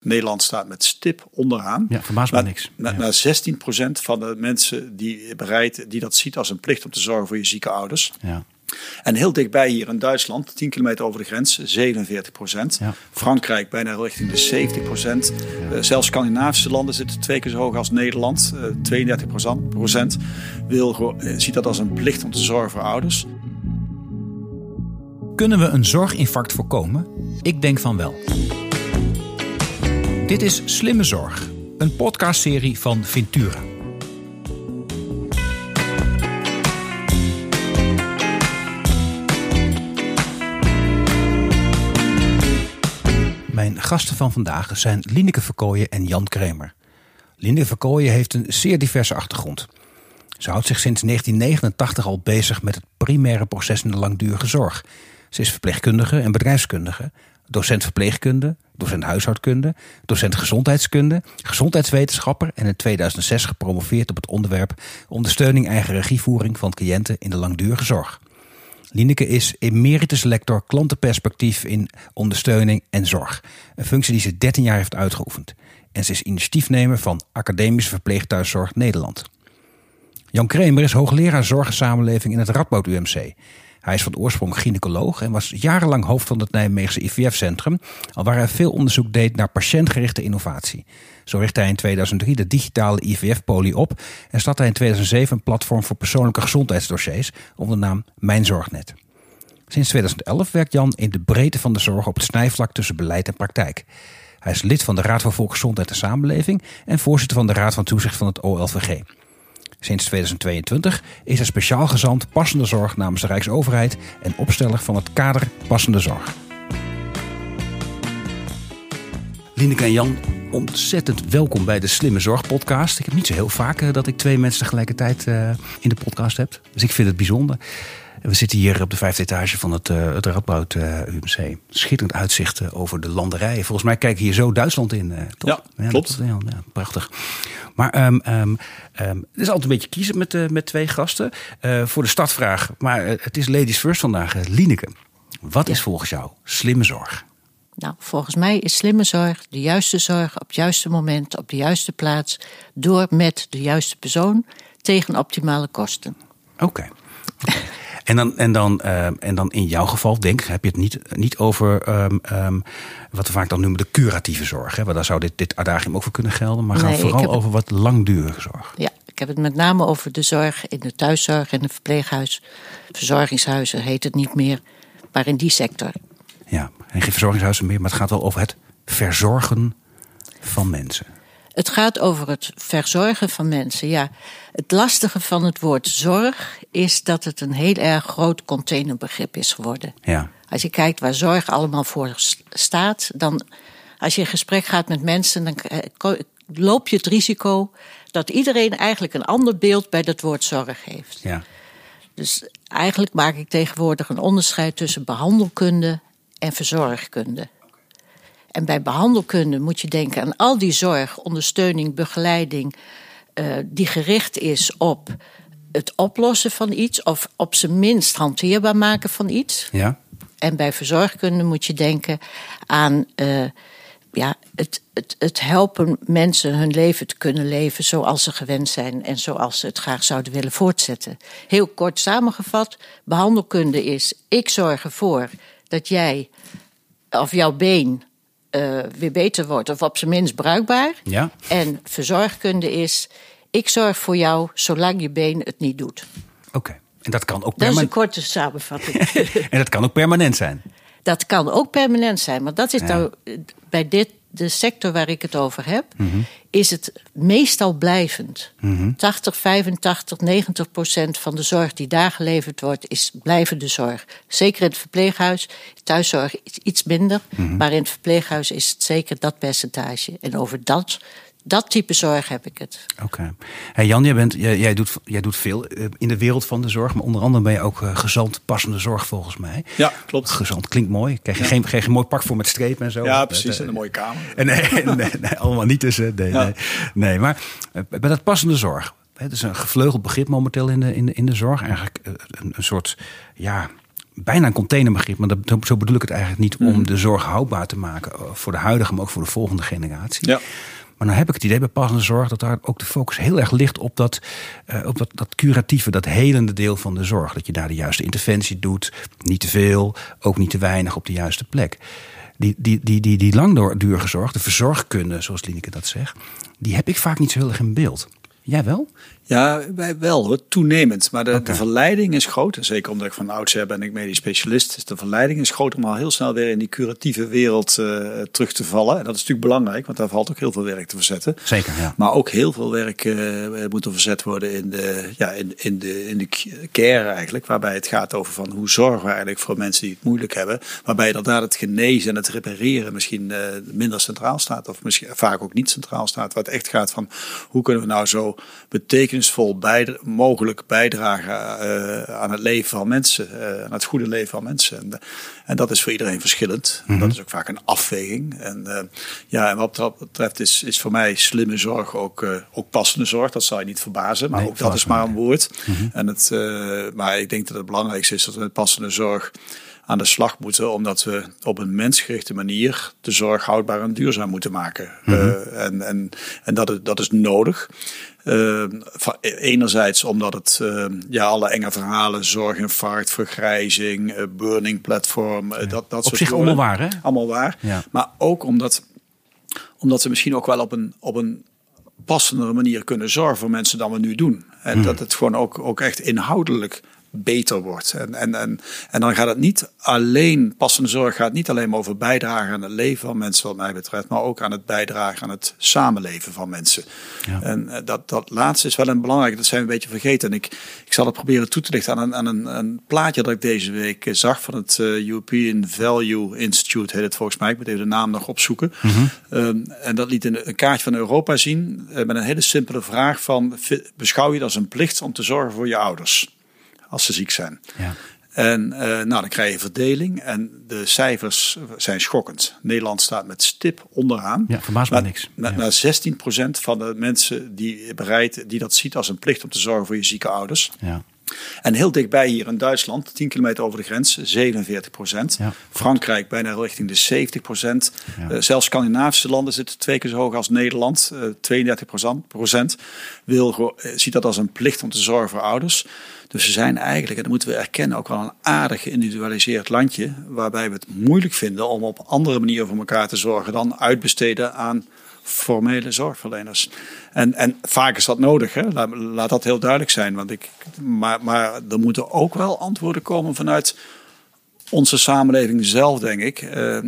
Nederland staat met stip onderaan. Ja, verbaast me niks. Na, ja. na 16% van de mensen die bereid, die dat ziet als een plicht om te zorgen voor je zieke ouders. Ja. En heel dichtbij hier in Duitsland, 10 kilometer over de grens, 47 Ja. Frankrijk bijna richting de 70% Eh, zelfs Scandinavische landen zitten twee keer zo hoog als Nederland. Eh 32 procent wil, eh, ziet dat als een plicht om te zorgen voor ouders. Kunnen we een zorginfarct voorkomen? Ik denk van wel. Dit is Slimme Zorg, een podcastserie van Ventura. Mijn gasten van vandaag zijn Lineke Verkooyen en Jan Kremer. Lineke Verkooyen heeft een zeer diverse achtergrond. Ze houdt zich sinds 1989 al bezig met het primaire proces in de langdurige zorg. Ze is verpleegkundige en bedrijfskundige, docent verpleegkunde, docent huishoudkunde, docent gezondheidskunde, gezondheidswetenschapper en in 2006 gepromoveerd op het onderwerp ondersteuning eigen regievoering van cliënten in de langdurige zorg. Lineke is emeritus lector klantenperspectief in ondersteuning en zorg. Een functie die ze 13 jaar heeft uitgeoefend. En ze is initiatiefnemer van Academische Verpleegthuiszorg Nederland. Jan Kremer is hoogleraar zorg en samenleving in het Radboud UMC. Hij is van oorsprong gynaecoloog en was jarenlang hoofd van het Nijmeegse IVF-centrum, al waar hij veel onderzoek deed naar patiëntgerichte innovatie. Zo richtte hij in 2003 de digitale IVF-poli op en startte hij in 2007 een platform voor persoonlijke gezondheidsdossiers onder de naam Mijn Zorgnet. Sinds 2011 werkt Jan in de breedte van de zorg op het snijvlak tussen beleid en praktijk. Hij is lid van de Raad voor Volksgezondheid en Samenleving en voorzitter van de Raad van Toezicht van het OLVG. Sinds 2022 is hij speciaal gezant passende zorg namens de Rijksoverheid en opsteller van het kader passende zorg. Lineke en Jan, ontzettend welkom bij de Slimme Zorg podcast. Ik heb niet zo heel vaak eh, dat ik twee mensen tegelijkertijd eh, in de podcast heb. Dus ik vind het bijzonder. En We zitten hier op de vijfde etage van het, eh het Radboud eh, UMC. Schitterend uitzicht eh, over de landerijen. Volgens mij kijken hier zo Duitsland in. toch? Ja, klopt. dat- ja, ja, prachtig. Maar ehm, ehm, ehm, het is altijd een beetje kiezen met, met twee gasten. Eh, voor de startvraag, maar het is ladies first vandaag. Lineke, wat is volgens jou slimme zorg? Nou, volgens mij is slimme zorg de juiste zorg op het juiste moment, op de juiste plaats, door met de juiste persoon tegen optimale kosten. Oké. En dan, en, dan, ehm, en dan in jouw geval, denk ik, heb je het niet, niet over ehm, ehm, wat we vaak dan noemen de curatieve zorg. Hè? Want daar zou dit, dit adagium ook voor kunnen gelden. Maar gaat Nee, ik vooral het- over wat langdurige zorg. Ja, ik heb het met name over de zorg in de thuiszorg en de verpleeghuis. Verzorgingshuizen heet het niet meer, maar in die sector. Ja, en geen verzorgingshuizen meer, maar het gaat wel over het verzorgen van mensen. Het gaat over het verzorgen van mensen. Ja, het lastige van het woord zorg is dat het een heel erg groot containerbegrip is geworden. Ja, Als je kijkt waar zorg allemaal voor staat, dan als je in gesprek gaat met mensen, dan eh, loop je het risico dat iedereen eigenlijk een ander beeld bij dat woord zorg heeft. ja, Dus eigenlijk maak ik tegenwoordig een onderscheid tussen behandelkunde en verzorgkunde. En bij behandelkunde moet je denken aan al die zorg, ondersteuning, begeleiding, eh, die gericht is op het oplossen van iets, of op zijn minst hanteerbaar maken van iets. ja. En bij verzorgkunde moet je denken aan eh, ja, het, het, het helpen mensen hun leven te kunnen leven zoals ze gewend zijn en zoals ze het graag zouden willen voortzetten. Heel kort samengevat, behandelkunde is: ik zorg ervoor dat jij of jouw been eh, weer beter wordt of op zijn minst bruikbaar. Ja. En verzorgkunde is: ik zorg voor jou zolang je been het niet doet. Oké. En dat kan ook Dat is een permanent. korte samenvatting. En dat kan ook permanent zijn. Dat kan ook permanent zijn, maar dat is Ja. nou bij dit, de sector waar ik het over heb, Mhm. is het meestal blijvend. 80, 85, 90 procent van de zorg die daar geleverd wordt, is blijvende zorg. Zeker in het verpleeghuis, thuiszorg iets- iets minder, Mhm. maar in het verpleeghuis is het zeker dat percentage. En over dat, dat type zorg heb ik het. Oké. Hey Jan, jij, bent, jij, jij, doet, jij doet veel eh, in de wereld van de zorg. Maar onder andere ben je ook eh, gezant passende zorg volgens mij. Ja, klopt. Gezant klinkt mooi. Krijg je geen, geen, geen mooi pak voor met streep en zo. Ja, Eh, precies. eh, En een mooie kamer. En nee, nee, nee, allemaal niet tussen. Nee, Ja. nee, nee, maar eh, bij dat passende zorg. hè, Het is een gevleugeld begrip momenteel in de, in de, in de zorg. Eigenlijk eh, een, een soort, ja, bijna een containerbegrip, maar dat, zo bedoel ik het eigenlijk niet om de zorg houdbaar te maken voor de huidige, maar ook voor de volgende generatie. Ja. Maar nou heb ik het idee bij passende zorg dat daar ook de focus heel erg ligt op dat, uh, op dat, dat curatieve, dat helende deel van de zorg. Dat je daar de juiste interventie doet, niet te veel, ook niet te weinig op de juiste plek. Die, die, die, die, die langdurige zorg, de verzorgkunde, zoals Lineke dat zegt, die heb ik vaak niet zo heel erg in beeld. Jij wel? Ja, wij wel hoor, toenemend. Maar de, de verleiding is groot. Zeker omdat ik van oudsher ben ik medisch specialist. Dus de verleiding is groot om al heel snel weer in die curatieve wereld uh, terug te vallen. En dat is natuurlijk belangrijk, want daar valt ook heel veel werk te verzetten. Zeker, ja. Maar ook heel veel werk uh, moet er verzet worden in de, ja, in, in, de, in de care eigenlijk. Waarbij het gaat over van hoe zorgen we eigenlijk voor mensen die het moeilijk hebben. Waarbij inderdaad het genezen en het repareren misschien uh, minder centraal staat. Of misschien vaak ook niet centraal staat. Waar het echt gaat van hoe kunnen we nou zo betekenen betekenisvol mogelijk bijdragen uh, aan het leven van mensen, uh, aan het goede leven van mensen. En, en dat is voor iedereen verschillend. Mm -hmm. Dat is ook vaak een afweging. En, uh, ja, en wat dat betreft is, is voor mij slimme zorg ook, ook passende zorg. Dat zal je niet verbazen, maar nee, ook dat is maar een woord. Mm -hmm. en het, maar ik denk dat het belangrijkste is dat we met passende zorg aan de slag moeten, omdat we op een mensgerichte manier de zorg houdbaar en duurzaam moeten maken. Mm -hmm. uh, en en, en dat, dat is nodig. Uh, enerzijds omdat het uh, ja, alle enge verhalen, zorginfarct, vergrijzing, burning platform, ja. dat, dat Op zich allemaal waar, hè? Allemaal waar. Ja. Maar ook omdat, omdat we misschien ook wel op een, op een passendere manier kunnen zorgen voor mensen dan we nu doen. En hmm. dat het gewoon ook, ook echt inhoudelijk beter wordt. En, en, en, en dan gaat het niet alleen, passende zorg gaat niet alleen maar over bijdragen aan het leven van mensen, wat mij betreft, maar ook aan het bijdragen aan het samenleven van mensen. Ja. En eh, dat, dat laatste is wel een belangrijk, dat zijn we een beetje vergeten. En ik, ik zal het proberen toe te lichten aan een, aan een, een plaatje dat ik deze week eh, zag van het uh, European Value Institute, heet het volgens mij. Ik moet even de naam nog opzoeken. Mm -hmm. um, en dat liet een, een, kaartje van Europa zien uh, met een hele simpele vraag van, beschouw je het als een plicht om te zorgen voor je ouders? Als ze ziek zijn. Ja. En uh, nou, dan krijg je verdeling en de cijfers zijn schokkend. Nederland staat met stip onderaan. Ja, verbaast me niks. Ja. naar 16% van de mensen die bereid, die dat ziet als een plicht om te zorgen voor je zieke ouders. Ja. En heel dichtbij hier in Duitsland, 10 kilometer over de grens, 47 procent. Ja, Frankrijk bijna richting de 70 procent. Ja. Uh, zelfs Scandinavische landen zitten twee keer zo hoog als Nederland. Uh, 32 procent wil, uh, ziet dat als een plicht om te zorgen voor ouders. Dus we zijn eigenlijk, en dat moeten we erkennen, ook wel een aardig geïndividualiseerd landje. Waarbij we het moeilijk vinden om op andere manieren voor elkaar te zorgen dan uitbesteden aan formele zorgverleners. En, en vaak is dat nodig, hè? Laat, laat dat heel duidelijk zijn. Want ik, maar, maar er moeten ook wel antwoorden komen vanuit onze samenleving zelf, denk ik. Uh,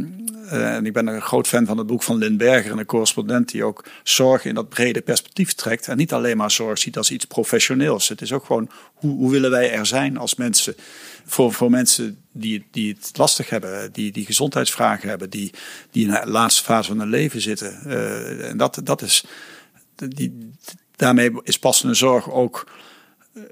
uh, en ik ben een groot fan van het boek van Lynn Berger, een correspondent die ook zorg in dat brede perspectief trekt. En niet alleen maar zorg ziet als iets professioneels. Het is ook gewoon hoe, hoe willen wij er zijn als mensen. Voor, voor mensen die, die het lastig hebben, die, die gezondheidsvragen hebben, die, die in de laatste fase van hun leven zitten. Uh, en dat, dat is, die, daarmee is passende zorg ook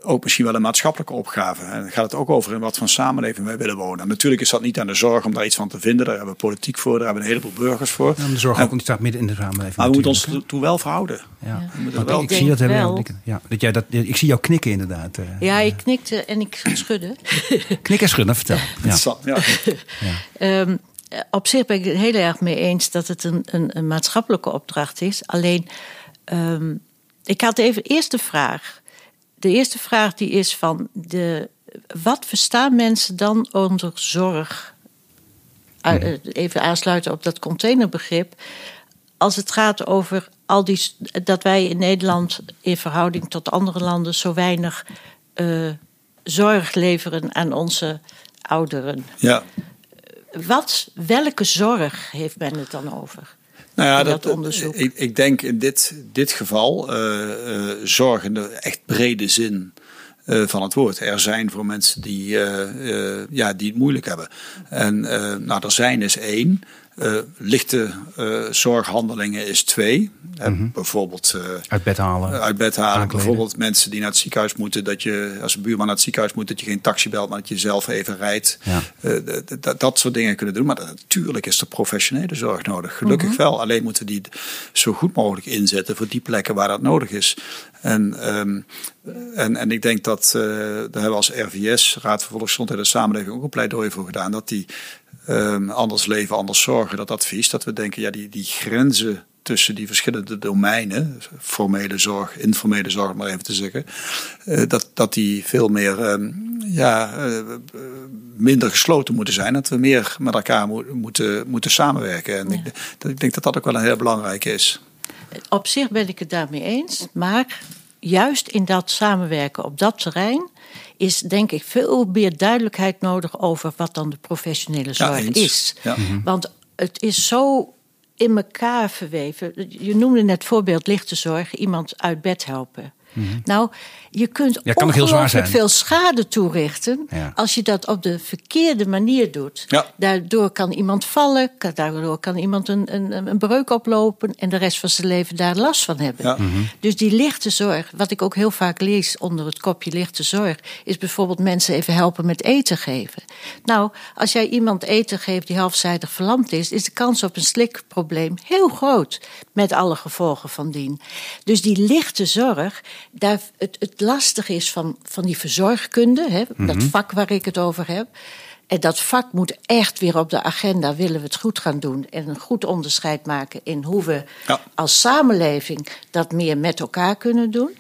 ook misschien wel een maatschappelijke opgave. En dan gaat het ook over in wat voor samenleving wij willen wonen. natuurlijk is dat niet aan de zorg om daar iets van te vinden. Daar hebben we politiek voor, daar hebben we een heleboel burgers voor. Ja, de zorg ook niet staat midden in de samenleving. Maar we moeten ons toen wel verhouden. Ja. ja. Wel ik, zie dat wel. Ja, dat jij dat, ik zie jou knikken inderdaad. Ja, ik knikte en ik schudde. Knik en schudden, vertel. Ja. ja. um, op zich ben ik het heel erg mee eens dat het een, een, een maatschappelijke opdracht is. Alleen, um, ik had even eerst de vraag de eerste vraag die is van de, wat verstaan mensen dan onder zorg? Mhm. Even aansluiten op dat containerbegrip. Als het gaat over al die, dat wij in Nederland in verhouding tot andere landen zo weinig uh, zorg leveren aan onze ouderen. Ja. Wat, welke zorg heeft men het dan over? Nou ja, dat, onderzoek? Ik, ik, denk in dit, dit geval uh, uh, zorg in de echt brede zin uh, van het woord. Er zijn voor mensen die, ja, die het moeilijk hebben. En nou, er zijn is één. Lichte zorghandelingen is twee. Mhm. Bijvoorbeeld uit bed halen. uit bed halen. Bijvoorbeeld mensen die naar het ziekenhuis moeten. Dat je als een buurman naar het ziekenhuis moet, dat je geen taxi belt, maar dat je zelf even rijdt. Ja. dat soort dingen kunnen doen. Maar natuurlijk is er professionele zorg nodig. Gelukkig mhm. wel. Alleen moeten we die zo goed mogelijk inzetten voor die plekken waar dat nodig is. En, um, en, en ik denk dat, daar hebben we als RVS, Raad voor Volksgezondheid en Samenleving, ook een pleidooi voor gedaan. Dat die um, anders leven, anders zorgen, dat advies, dat we denken, ja, die, die grenzen tussen die verschillende domeinen, formele zorg, informele zorg, maar even te zeggen, uh, dat, dat die veel meer, um, ja, uh, minder gesloten moeten zijn. Dat we meer met elkaar mo moeten, moeten samenwerken. En ik, dat, ik denk dat dat ook wel een heel belangrijke is. Op zich ben ik het daarmee eens, maar juist in dat samenwerken op dat terrein is denk ik veel meer duidelijkheid nodig over wat dan de professionele zorg is. Ja. Mhm. Want het is zo in elkaar verweven. Je noemde net voorbeeld lichte zorg, iemand uit bed helpen. Mhm. Nou, je kunt ja, ongelooflijk veel schade toerichten als je dat op de verkeerde manier doet. Daardoor kan iemand vallen, daardoor kan iemand een, een, een breuk oplopen en de rest van zijn leven daar last van hebben. Mhm. Dus die lichte zorg, wat ik ook heel vaak lees onder het kopje lichte zorg, is bijvoorbeeld mensen even helpen met eten geven. Nou, als jij iemand eten geeft die halfzijdig verlamd is, is de kans op een slikprobleem heel groot, met alle gevolgen van dien. Dus die lichte zorg, daar, het, het lastige is van, van die verzorgkunde, hè, dat mhm. vak waar ik het over heb. En dat vak moet echt weer op de agenda, willen we het goed gaan doen. En een goed onderscheid maken in hoe we als samenleving dat meer met elkaar kunnen doen.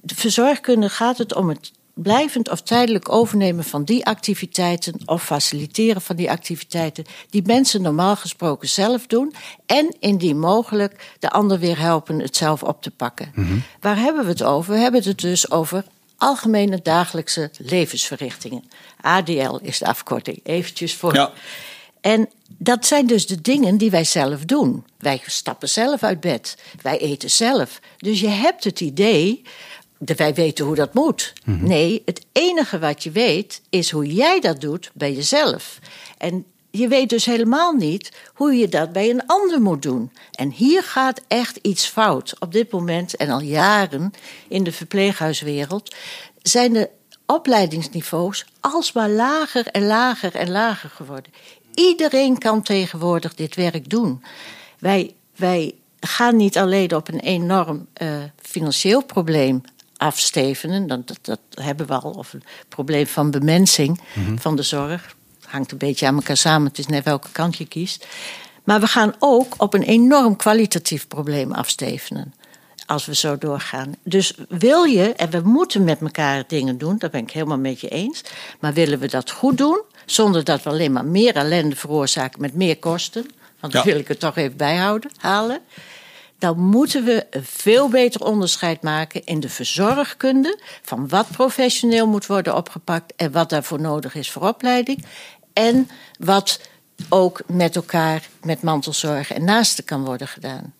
De verzorgkunde gaat het om het blijvend of tijdelijk overnemen van die activiteiten of faciliteren van die activiteiten die mensen normaal gesproken zelf doen en indien mogelijk de ander weer helpen het zelf op te pakken. Mhm. Waar hebben we het over? We hebben het dus over algemene dagelijkse levensverrichtingen. ADL is de afkorting, eventjes voor. Ja. En dat zijn dus de dingen die wij zelf doen. Wij stappen zelf uit bed, wij eten zelf. Dus je hebt het idee wij weten hoe dat moet. Mhm. Nee, het enige wat je weet is hoe jij dat doet bij jezelf. En je weet dus helemaal niet hoe je dat bij een ander moet doen. En hier gaat echt iets fout. Op dit moment en al jaren in de verpleeghuiswereld zijn de opleidingsniveaus alsmaar lager en lager en lager geworden. Iedereen kan tegenwoordig dit werk doen. Wij, wij gaan niet alleen op een enorm uh, financieel probleem afstevenen. Dat, dat, dat, hebben we al. Of een probleem van bemensing mhm. van de zorg. Hangt een beetje aan elkaar samen. Het is net welke kant je kiest. Maar we gaan ook op een enorm kwalitatief probleem afstevenen. Als we zo doorgaan. Dus wil je, en we moeten met elkaar dingen doen, daar ben ik helemaal met je eens. Maar willen we dat goed doen, zonder dat we alleen maar meer ellende veroorzaken met meer kosten. Want dan wil ik het toch even bijhouden, halen dan moeten we een veel beter onderscheid maken in de verzorgkunde van wat professioneel moet worden opgepakt en wat daarvoor nodig is voor opleiding. En wat ook met elkaar met mantelzorg en naasten kan worden gedaan.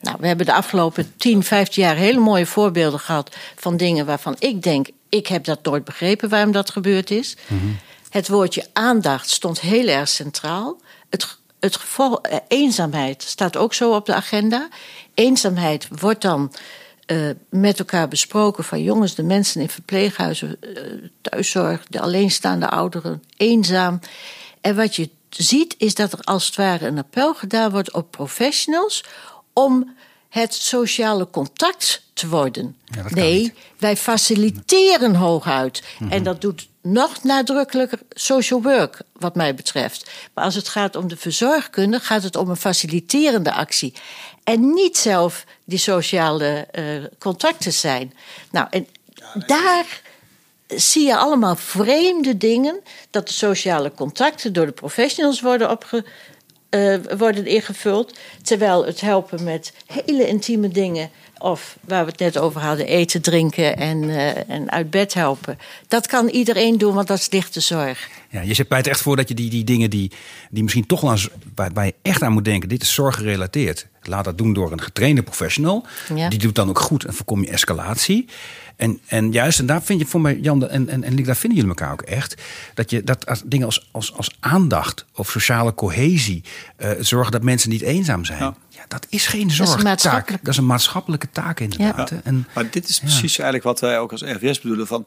Nou, we hebben de afgelopen 10, 15 jaar hele mooie voorbeelden gehad van dingen waarvan ik denk, ik heb dat nooit begrepen waarom dat gebeurd is. Mhm. Het woordje aandacht stond heel erg centraal. Het het geval eh, eenzaamheid staat ook zo op de agenda. Eenzaamheid wordt dan uh, met elkaar besproken van jongens, de mensen in verpleeghuizen, uh, thuiszorg, de alleenstaande ouderen, eenzaam. En wat je ziet is dat er als het ware een appel gedaan wordt op professionals om het sociale contact te worden. nee, wij faciliteren hooguit. Mm En dat doet nog nadrukkelijker social work, wat mij betreft. Maar als het gaat om de verzorgkunde, gaat het om een faciliterende actie. En niet zelf die sociale uh, contacten zijn. Nou, en daar zie je allemaal vreemde dingen. Dat de sociale contacten door de professionals worden opge uh, worden ingevuld. Terwijl het helpen met hele intieme dingen. Of waar we het net over hadden, eten, drinken en, uh, en uit bed helpen. Dat kan iedereen doen, want dat is lichte zorg. Ja, je zet pleit echt voor dat je die, die dingen die, die misschien toch wel waar, waar je echt aan moet denken, dit is zorggerelateerd. Laat dat doen door een getrainde professional. Die doet dan ook goed en voorkom je escalatie. En, en juist, en daar vind je voor mij, Jan en, en, en daar vinden jullie elkaar ook echt. Dat je dat als dingen als, als, als aandacht of sociale cohesie uh, zorgen dat mensen niet eenzaam zijn. Ja. dat is geen zorgtaak. Dat is een maatschappelijke taak inderdaad. Ja. En, maar dit is precies eigenlijk wat wij ook als RVS bedoelen. Van,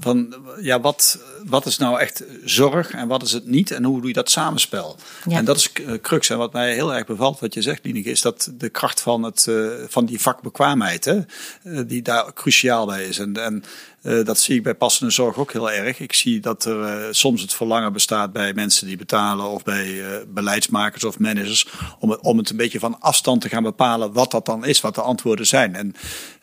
van ja, wat, wat is nou echt zorg en wat is het niet? En hoe doe je dat samenspel? En dat is eh, crux. En wat mij heel erg bevalt, wat je zegt, Lieneke, is dat de kracht van, het, uh, van die vakbekwaamheid, hè, die daar cruciaal bij is. En, en uh, dat zie ik bij passende zorg ook heel erg. Ik zie dat er uh, soms het verlangen bestaat bij mensen die betalen of bij uh, beleidsmakers of managers om het, om het een beetje van afstand te gaan bepalen wat dat dan is, wat de antwoorden zijn. En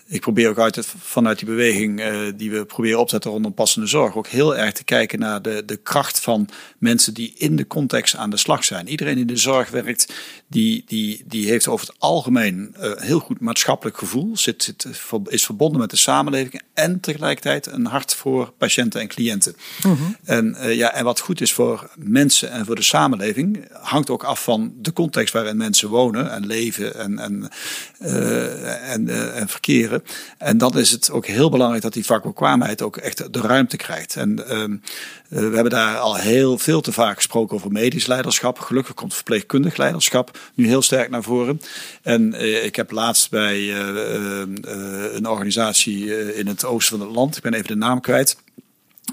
ik probeer ook uit vanuit die beweging uh, die we proberen op te zetten rondom passende zorg ook heel erg te kijken naar de, de kracht van mensen die in de context aan de slag zijn. Iedereen in de zorg werkt, die, die, die heeft over het algemeen uh, heel goed maatschappelijk gevoel, zit, zit, is verbonden met de samenleving en tegelijkertijd een hart voor patiënten en cliënten. Mm -hmm. en, uh, ja, en wat goed is voor mensen en voor de samenleving hangt ook af van de context waarin mensen wonen en leven en, en, en, en verkeren. En dan is het ook heel belangrijk dat die vakbekwaamheid ook echt de ruimte krijgt. En um, we hebben daar al heel veel te vaak gesproken over medisch leiderschap. Gelukkig komt verpleegkundig leiderschap nu heel sterk naar voren. En uh, ik heb laatst bij uh, een organisatie in het oosten van het land, ik ben even de naam kwijt.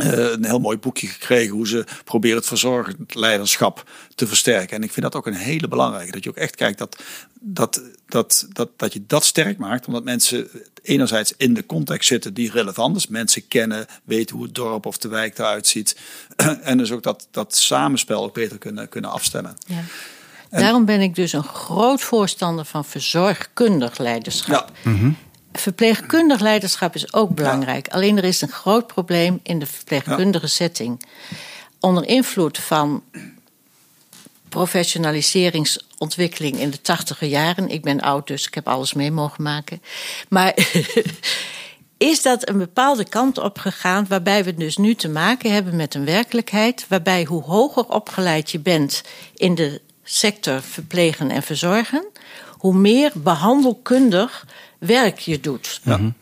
Uh, een heel mooi boekje gekregen hoe ze proberen het verzorgend leiderschap te versterken. En ik vind dat ook een hele belangrijke. Dat je ook echt kijkt dat, dat, dat, dat, dat je dat sterk maakt. Omdat mensen enerzijds in de context zitten die relevant is. Mensen kennen, weten hoe het dorp of de wijk eruit ziet. en dus ook dat, dat samenspel ook beter kunnen, kunnen afstemmen. Ja. Daarom ben ik dus een groot voorstander van verzorgkundig leiderschap. Ja. Mm -hmm. Verpleegkundig leiderschap is ook belangrijk. Ja. Alleen er is een groot probleem in de verpleegkundige ja. setting. Onder invloed van professionaliseringsontwikkeling in de tachtiger jaren. Ik ben oud, dus ik heb alles mee mogen maken. Maar is dat een bepaalde kant op gegaan, waarbij we dus nu te maken hebben met een werkelijkheid, waarbij hoe hoger opgeleid je bent in de sector verplegen en verzorgen, hoe meer behandelkundig werk je doet. Ja.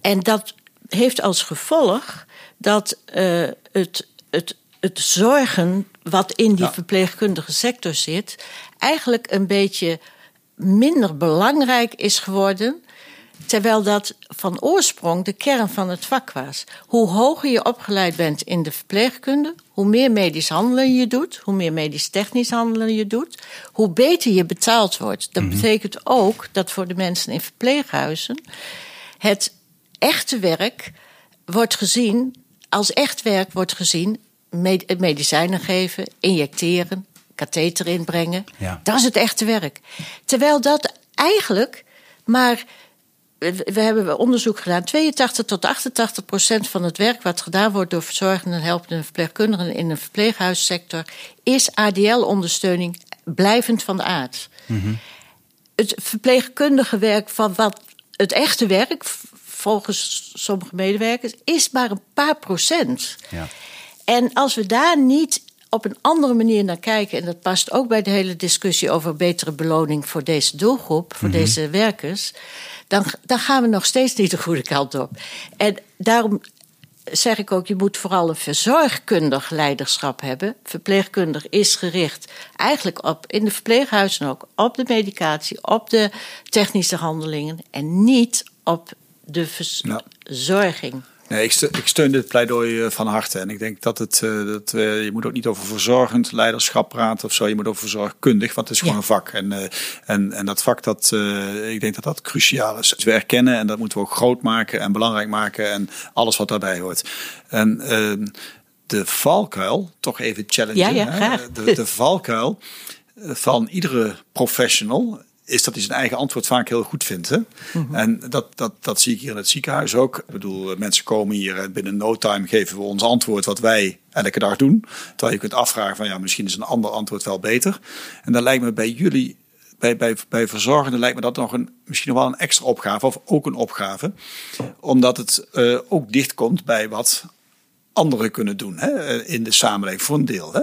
En dat heeft als gevolg dat uh, het, het, het zorgen wat in die ja. verpleegkundige sector zit, eigenlijk een beetje minder belangrijk is geworden. Terwijl dat van oorsprong de kern van het vak was. Hoe hoger je opgeleid bent in de verpleegkunde, hoe meer medisch handelen je doet, hoe meer medisch technisch handelen je doet, hoe beter je betaald wordt. Dat -hmm. betekent ook dat voor de mensen in verpleeghuizen het echte werk wordt gezien, als echt werk wordt gezien, med medicijnen geven, injecteren, katheter inbrengen. Ja. Dat is het echte werk. Terwijl dat eigenlijk maar we hebben onderzoek gedaan. 82 tot 88 procent van het werk wat gedaan wordt door verzorgenden en helpende verpleegkundigen in de verpleeghuissector is ADL-ondersteuning blijvend van de aard. Mm -hmm. Het verpleegkundige werk van wat het echte werk, volgens sommige medewerkers, is maar een paar procent. Ja. En als we daar niet op een andere manier naar kijken, en dat past ook bij de hele discussie over betere beloning voor deze doelgroep, voor mm -hmm. deze werkers dan, dan gaan we nog steeds niet de goede kant op. En daarom zeg ik ook, je moet vooral een verzorgkundig leiderschap hebben. Verpleegkundig is gericht eigenlijk op, in de verpleeghuizen ook, op de medicatie, op de technische handelingen en niet op de verzorging. Nee, ik, steun, ik steun dit pleidooi eh, van harte. En ik denk dat het, uh, dat, je moet ook niet over verzorgend leiderschap praten of zo. Je moet over verzorgkundig, want het is gewoon ja. een vak. En, uh, en, en dat vak, dat, ik denk dat dat cruciaal is. Dus we erkennen en dat moeten we ook groot maken en belangrijk maken. En alles wat daarbij hoort. En ehm, de valkuil, toch even challengen. Ja, ja, de, de valkuil van iedere professional is dat hij zijn eigen antwoord vaak heel goed vindt. Hè? Mm -hmm. En dat, dat, dat zie ik hier in het ziekenhuis ook. Ik bedoel, mensen komen hier en binnen no time geven we ons antwoord wat wij elke dag doen. Terwijl je kunt afvragen van ja, misschien is een ander antwoord wel beter. En dan lijkt me bij jullie, bij, bij, bij verzorgenden lijkt me dat nog een, misschien nog wel een extra opgave of ook een opgave. Omdat het uh, ook dichtkomt bij wat anderen kunnen doen hè, in de samenleving voor een deel. Hè.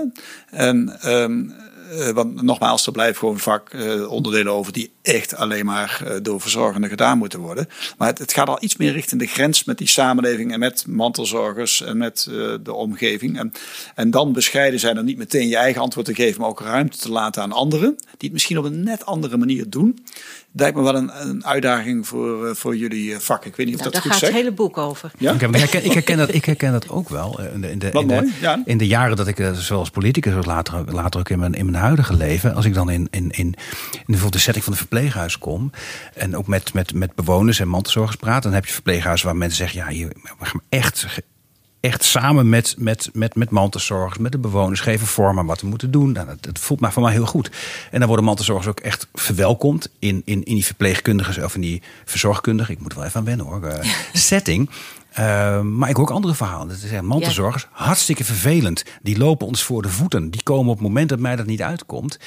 En um, Uh, want nogmaals, er blijven gewoon vak uh, onderdelen over die echt alleen maar uh, door verzorgenden gedaan moeten worden. Maar het, het, gaat al iets meer richting de grens met die samenleving en met mantelzorgers en met de omgeving. En, en dan bescheiden zijn er niet meteen je eigen antwoord te geven, maar ook ruimte te laten aan anderen, die het misschien op een net andere manier doen lijkt me wel een, een uitdaging voor, uh, voor jullie vak. Ik weet niet of dat goed zeg. Daar gaat het hele boek over. Ja? Okay, ik, herken, ik, herken dat, ik herken dat ook wel. In de, in de, in de, ja. in de jaren dat ik, zoals politicus, later, later ook in mijn, in mijn huidige leven... als ik dan in, in, in, in bijvoorbeeld de setting van een verpleeghuis kom... en ook met, met, met bewoners en mantelzorgers praat... dan heb je verpleeghuizen waar mensen zeggen... ja, hier, we gaan echt echt samen met, met, met, met mantelzorgers, met de bewoners geven vorm aan wat we moeten doen. Nou, dat, dat, voelt mij voor mij heel goed. En dan worden mantelzorgers ook echt verwelkomd in, in, in die verpleegkundigen of in die verzorgkundigen. Ik moet er wel even aan wennen hoor. Uh, setting. Uh, maar ik hoor ook andere verhalen. Dat zijn mantelzorgers, ja. hartstikke vervelend. Die lopen ons voor de voeten. Die komen op het moment dat mij dat niet uitkomt.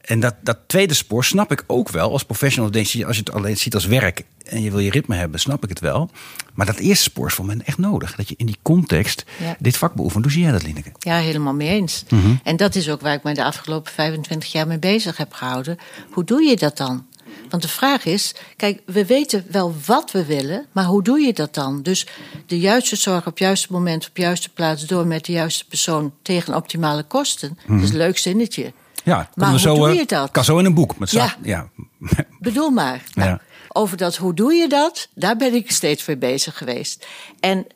En dat, dat tweede spoor snap ik ook wel. Als professional denk je, als je het alleen ziet als werk en je wil je ritme hebben, snap ik het wel. Maar dat eerste spoor is voor mij echt nodig. Dat je in die context ja. dit vak beoefent. Hoe zie jij dat, Lineke? Ja, helemaal mee eens. Mm -hmm. En dat is ook waar ik me de afgelopen 25 jaar mee bezig heb gehouden. Hoe doe je dat dan? Want de vraag is, kijk, we weten wel wat we willen, maar hoe doe je dat dan? Dus de juiste zorg op het juiste moment, op de juiste plaats, door met de juiste persoon tegen optimale kosten. Mm -hmm. Dat is een leuk zinnetje. Ja, maar hoe zo, doe je dat? Kan zo in een boek. Met ja. ja. Bedoel maar. Nou, ja. Over dat hoe doe je dat, daar ben ik steeds mee bezig geweest. En,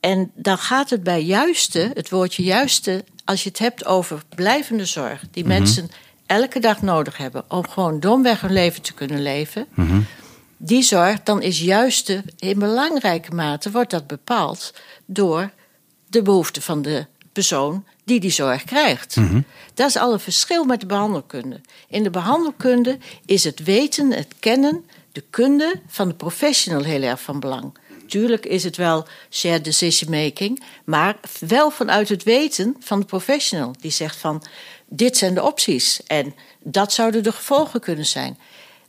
en dan gaat het bij juiste, het woordje juiste, als je het hebt over blijvende zorg, die mm -hmm. mensen elke dag nodig hebben om gewoon domweg hun leven te kunnen leven. Mm -hmm. Die zorg, dan is juiste in belangrijke mate wordt dat bepaald door de behoeften van de persoon die die zorg krijgt. Mm -hmm. Dat is al een verschil met de behandelkunde. In de behandelkunde is het weten, het kennen, de kunde van de professional heel erg van belang. Tuurlijk is het wel shared decision making, maar wel vanuit het weten van de professional. Die zegt van, dit zijn de opties en dat zouden de gevolgen kunnen zijn.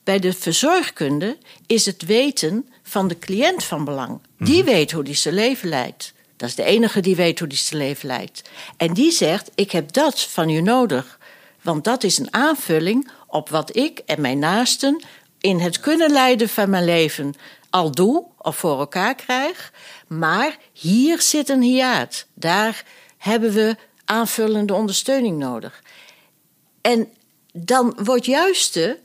Bij de verzorgkunde is het weten van de cliënt van belang. Die weet hoe die zijn leven leidt. Dat is de enige die weet hoe die zijn leven leidt. En die zegt: Ik heb dat van u nodig. Want dat is een aanvulling op wat ik en mijn naasten in het kunnen leiden van mijn leven al doe of voor elkaar krijg. Maar hier zit een hiaat. Daar hebben we aanvullende ondersteuning nodig. En dan wordt juiste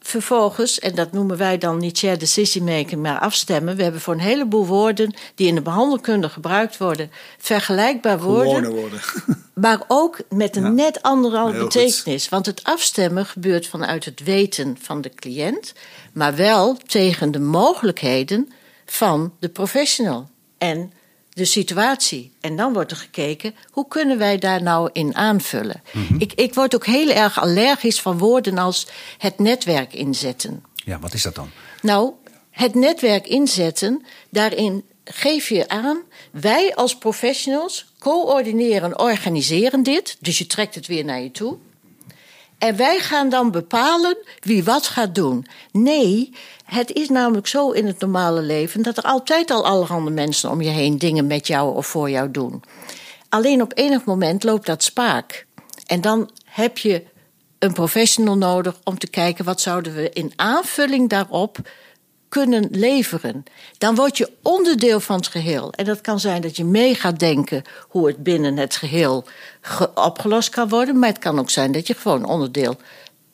vervolgens, en dat noemen wij dan niet share decision making, maar afstemmen. We hebben voor een heleboel woorden die in de behandelkunde gebruikt worden, vergelijkbaar worden. woorden. Maar ook met een Ja. net andere betekenis. Want het afstemmen gebeurt vanuit het weten van de cliënt, maar wel tegen de mogelijkheden van de professional en de situatie. En dan wordt er gekeken, hoe kunnen wij daar nou in aanvullen? ik, ik word ook heel erg allergisch van woorden als het netwerk inzetten. Ja, wat is dat dan? Nou, het netwerk inzetten, daarin geef je aan, wij als professionals coördineren, organiseren dit. Dus je trekt het weer naar je toe. En wij gaan dan bepalen wie wat gaat doen. Nee, het is namelijk zo in het normale leven dat er altijd al allerhande mensen om je heen dingen met jou of voor jou doen. Alleen op enig moment loopt dat spaak. En dan heb je een professional nodig om te kijken wat zouden we in aanvulling daarop kunnen leveren. Dan word je onderdeel van het geheel. En dat kan zijn dat je mee gaat denken hoe het binnen het geheel ge- opgelost kan worden. Maar het kan ook zijn dat je gewoon onderdeel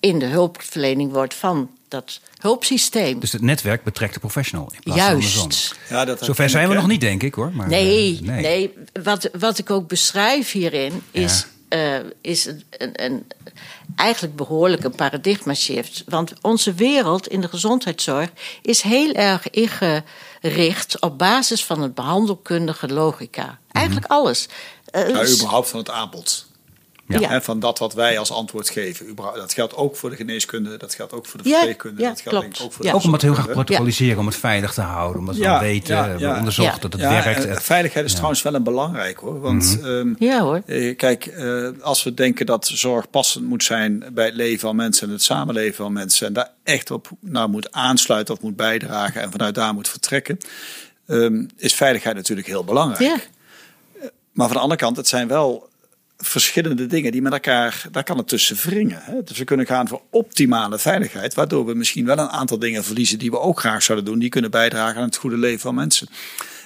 in de hulpverlening wordt van dat hulpsysteem. Dus het netwerk betrekt de professional. In plaats van. Juist. Ja, dat Zover zijn we nog niet, denk ik hoor. Maar, Nee, eh, nee. Wat, wat ik ook beschrijf hierin is, eh, is een, een, een, eigenlijk behoorlijk een paradigma shift. Want onze wereld in de gezondheidszorg is heel erg ingericht op basis van het behandelkundige logica. Eigenlijk alles. Eh, Ja, s- überhaupt van het aanbod. Ja. Ja. En van dat wat wij als antwoord geven. Dat geldt ook voor de geneeskunde, dat geldt ook voor de verpleegkunde. ja, dat geldt klopt. ook voor Ja. de Ook om het heel graag protocoliseren, om het veilig te houden. Omdat we Ja, dan weten, ja, we onderzocht Ja. dat het Ja, werkt. en Eh, veiligheid is trouwens wel een belangrijk hoor. Want ehm, ja hoor. eh, kijk, eh, als we denken dat zorg passend moet zijn bij het leven van mensen en het samenleven van mensen. En daar echt op nou, moet aansluiten of moet bijdragen en vanuit daar moet vertrekken. ehm, is veiligheid natuurlijk heel belangrijk. Ja. Maar van de andere kant, het zijn wel verschillende dingen die met elkaar, daar kan het tussen wringen. Hè? Dus we kunnen gaan voor optimale veiligheid, waardoor we misschien wel een aantal dingen verliezen die we ook graag zouden doen, die kunnen bijdragen aan het goede leven van mensen.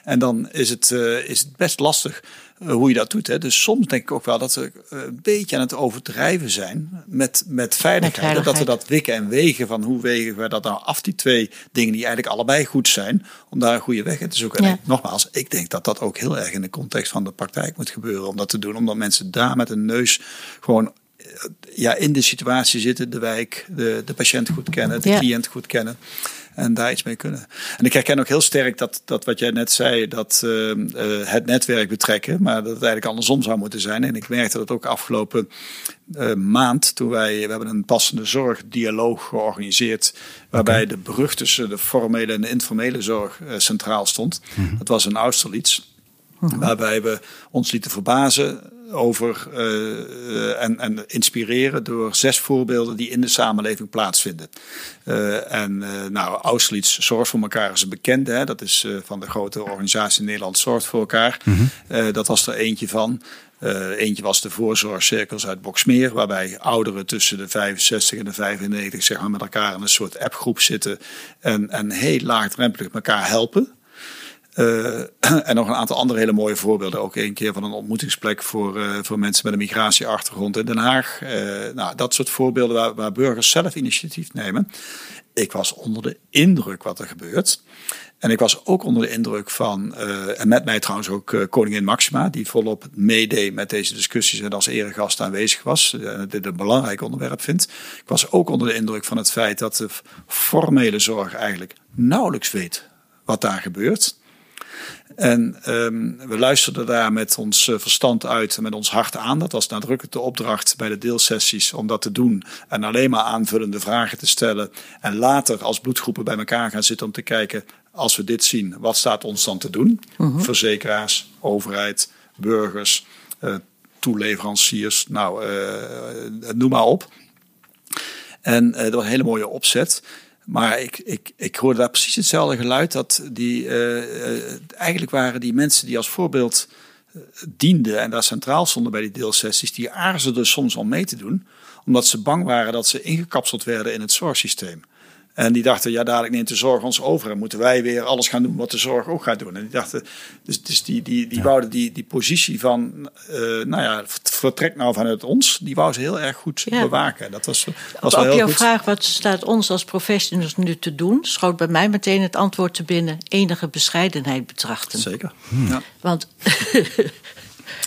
En dan is het, uh, is het best lastig hoe je dat doet. Hè. Dus soms denk ik ook wel dat we uh, een beetje aan het overdrijven zijn met, met, veiligheid. met Dat we dat wikken en wegen van hoe wegen we dat nou af, die twee dingen die eigenlijk allebei goed zijn, om daar een goede weg in te zoeken. Ja. En nogmaals, ik denk dat dat ook heel erg in de context van de praktijk moet gebeuren om dat te doen. Omdat mensen daar met een neus gewoon ja, in de situatie zitten, de wijk, de, de patiënt goed kennen, de ja. cliënt goed kennen en daar iets mee kunnen. En ik herken ook heel sterk dat, dat wat jij net zei, dat uh, het netwerk betrekken, maar dat het eigenlijk andersom zou moeten zijn. En ik merkte dat ook afgelopen uh, maand, toen wij, we hebben een passende zorgdialoog georganiseerd, waarbij okay. de brug tussen de formele en de informele zorg uh, centraal stond. Mm -hmm. Dat was in Austerlitz. -hmm. Waarbij we ons lieten verbazen over uh, en, en, inspireren door zes voorbeelden die in de samenleving plaatsvinden. Uh, en nou, Austerlitz Zorg voor elkaar is een bekende. Hè? Dat is van de grote organisatie Nederland Zorgt voor elkaar. Mm -hmm. dat was er eentje van. Uh, eentje was de voorzorgcirkels uit Boksmeer, waarbij ouderen tussen de 65 en de 95 zeg maar, met elkaar in een soort appgroep zitten en, en heel laagdrempelig elkaar helpen. Uh, en nog een aantal andere hele mooie voorbeelden. Ook een keer van een ontmoetingsplek voor, uh, voor mensen met een migratieachtergrond in Den Haag. Uh, nou, dat soort voorbeelden waar, waar burgers zelf initiatief nemen. Ik was onder de indruk wat er gebeurt. En ik was ook onder de indruk van, en met mij trouwens ook koningin Maxima, die volop meedeed met deze discussies en als eregast aanwezig was. dit een belangrijk onderwerp vindt. Ik was ook onder de indruk van het feit dat de formele zorg eigenlijk nauwelijks weet wat daar gebeurt. En um, we luisterden daar met ons verstand uit en met ons hart aan. Dat was nadrukkelijk de opdracht bij de deelsessies om dat te doen. En alleen maar aanvullende vragen te stellen. En later als bloedgroepen bij elkaar gaan zitten om te kijken, als we dit zien, wat staat ons dan te doen? -hmm. Verzekeraars, overheid, burgers, uh, toeleveranciers, nou, uh, noem maar op. En dat was een hele mooie opzet. Maar ik, ik, ik hoorde daar precies hetzelfde geluid. Dat die, uh, eigenlijk waren die mensen die als voorbeeld dienden en daar centraal stonden bij die deelsessies, die aarzelden soms om mee te doen, omdat ze bang waren dat ze ingekapseld werden in het zorgsysteem. En die dachten, ja, dadelijk neemt de zorg ons over. En moeten wij weer alles gaan doen wat de zorg ook gaat doen. En die dachten, dus, dus die, die, die ja. wouden die, die positie van, uh, nou ja, vertrek nou vanuit ons, die wou ze heel erg goed ja. bewaken. Dat was, was Op wel heel jouw goed. vraag, wat staat ons als professionals nu te doen, schoot bij mij meteen het antwoord te binnen, enige bescheidenheid betrachten. Zeker. Hmm. Ja. Want.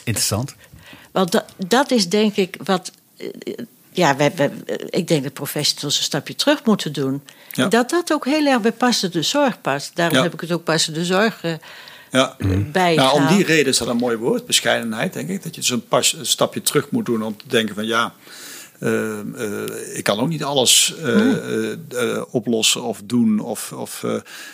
Interessant. Want dat, dat is denk ik wat ja, ik denk dat professionals een stapje terug moeten doen. Ja. Dat dat ook heel erg bij passende zorg past. Daarom ja. heb ik het ook passende zorg uh, ja. bij. Nou, om die reden is dat een mooi woord, bescheidenheid, denk ik. Dat je dus een, pas, een stapje terug moet doen om te denken van ja. Uh, uh, ik kan ook niet alles uh, oplossen of doen. Of, of,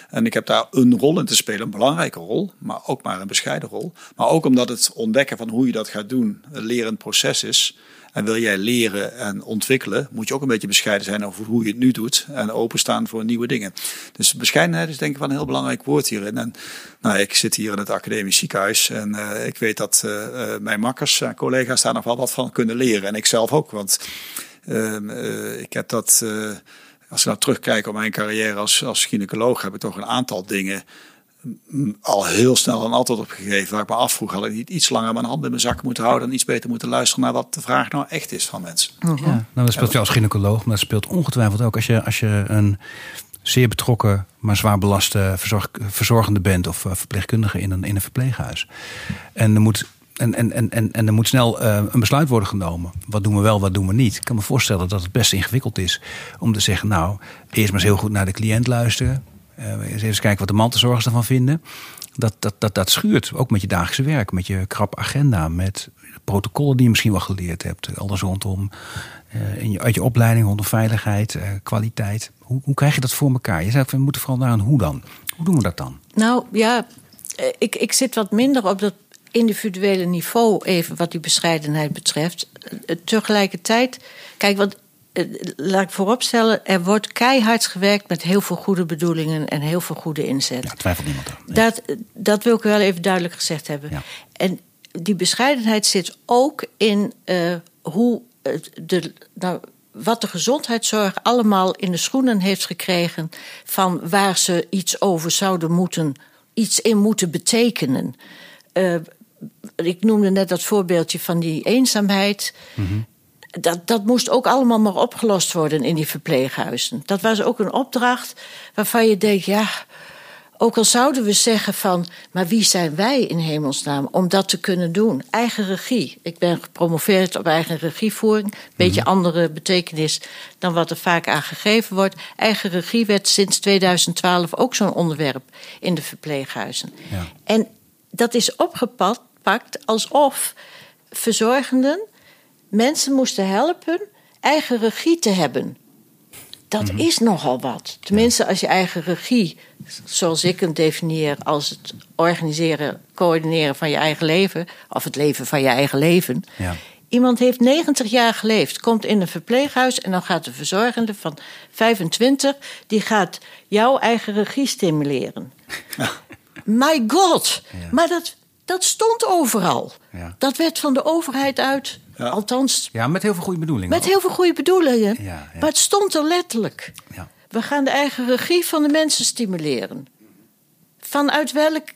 en ik heb daar een rol in te spelen, een belangrijke rol, maar ook maar een bescheiden rol. Maar ook omdat het ontdekken van hoe je dat gaat doen een lerend proces is. En wil jij leren en ontwikkelen, moet je ook een beetje bescheiden zijn over hoe je het nu doet. En openstaan voor nieuwe dingen. Dus bescheidenheid is denk ik wel een heel belangrijk woord hierin. En nou, ik zit hier in het academisch ziekenhuis. En uh, ik weet dat uh, mijn makkers en collega's daar nog wel wat van kunnen leren. En ik zelf ook. Want uh, ik heb dat, als ik nou terugkijk op mijn carrière als, als gynaecoloog, heb ik toch een aantal dingen al heel snel een antwoord op gegeven. Waar ik me afvroeg, had ik niet iets langer mijn hand in mijn zak moeten houden en iets beter moeten luisteren naar wat de vraag nou echt is van mensen. Ja, nou, dat speelt je als gynaecoloog, maar dat speelt ongetwijfeld ook als je, als je een zeer betrokken, maar zwaar belaste verzorg, verzorgende bent of verpleegkundige in een, in een verpleeghuis. En er moet en, en, en, en, en er moet snel uh, een besluit worden genomen. Wat doen we wel, wat doen we niet? Ik kan me voorstellen dat het best ingewikkeld is om te zeggen: Nou, eerst maar eens heel goed naar de cliënt luisteren. Uh, eens even kijken wat de mantelzorgers ervan vinden. Dat, dat, dat, dat schuurt, ook met je dagelijkse werk, met je krap agenda, met protocollen die je misschien wel geleerd hebt. Alles rondom, uh, in je, uit je opleiding, rondom veiligheid, kwaliteit. Hoe, hoe krijg je dat voor elkaar? Je zei, we moeten vooral naar een hoe dan. Hoe doen we dat dan? Nou ja, ik, ik zit wat minder op dat individuele niveau, even wat die bescheidenheid betreft. Tegelijkertijd, kijk, want laat ik vooropstellen, er wordt keihard gewerkt met heel veel goede bedoelingen en heel veel goede inzet. Ja, twijfelt niemand aan. Nee. Dat, dat wil ik wel even duidelijk gezegd hebben. Ja. En die bescheidenheid zit ook in uh, hoe de, nou, wat de gezondheidszorg allemaal in de schoenen heeft gekregen van waar ze iets over zouden moeten, iets in moeten betekenen. Uh, ik noemde net dat voorbeeldje van die eenzaamheid. Mm dat, dat moest ook allemaal maar opgelost worden in die verpleeghuizen. Dat was ook een opdracht waarvan je denkt, ja, ook al zouden we zeggen van, maar wie zijn wij in hemelsnaam om dat te kunnen doen? Eigen regie. Ik ben gepromoveerd op eigen regievoering. Beetje mhm. andere betekenis dan wat er vaak aan gegeven wordt. Eigen regie werd sinds 2012 ook zo'n onderwerp in de verpleeghuizen. Ja. En dat is opgepakt alsof verzorgenden mensen moesten helpen eigen regie te hebben. Dat mhm. is nogal wat. Tenminste, als je eigen regie, zoals ik hem definieer als het organiseren, coördineren van je eigen leven, of het leven van je eigen leven. Ja. Iemand heeft 90 jaar geleefd, komt in een verpleeghuis en dan gaat de verzorgende van 25, die gaat jouw eigen regie stimuleren. My god! Maar dat, dat stond overal. Dat werd van de overheid uit ja. Althans. Ja, met heel veel goede bedoelingen. Met heel veel goede bedoelingen. Ja, maar het stond er letterlijk. We gaan de eigen regie van de mensen stimuleren. Vanuit welk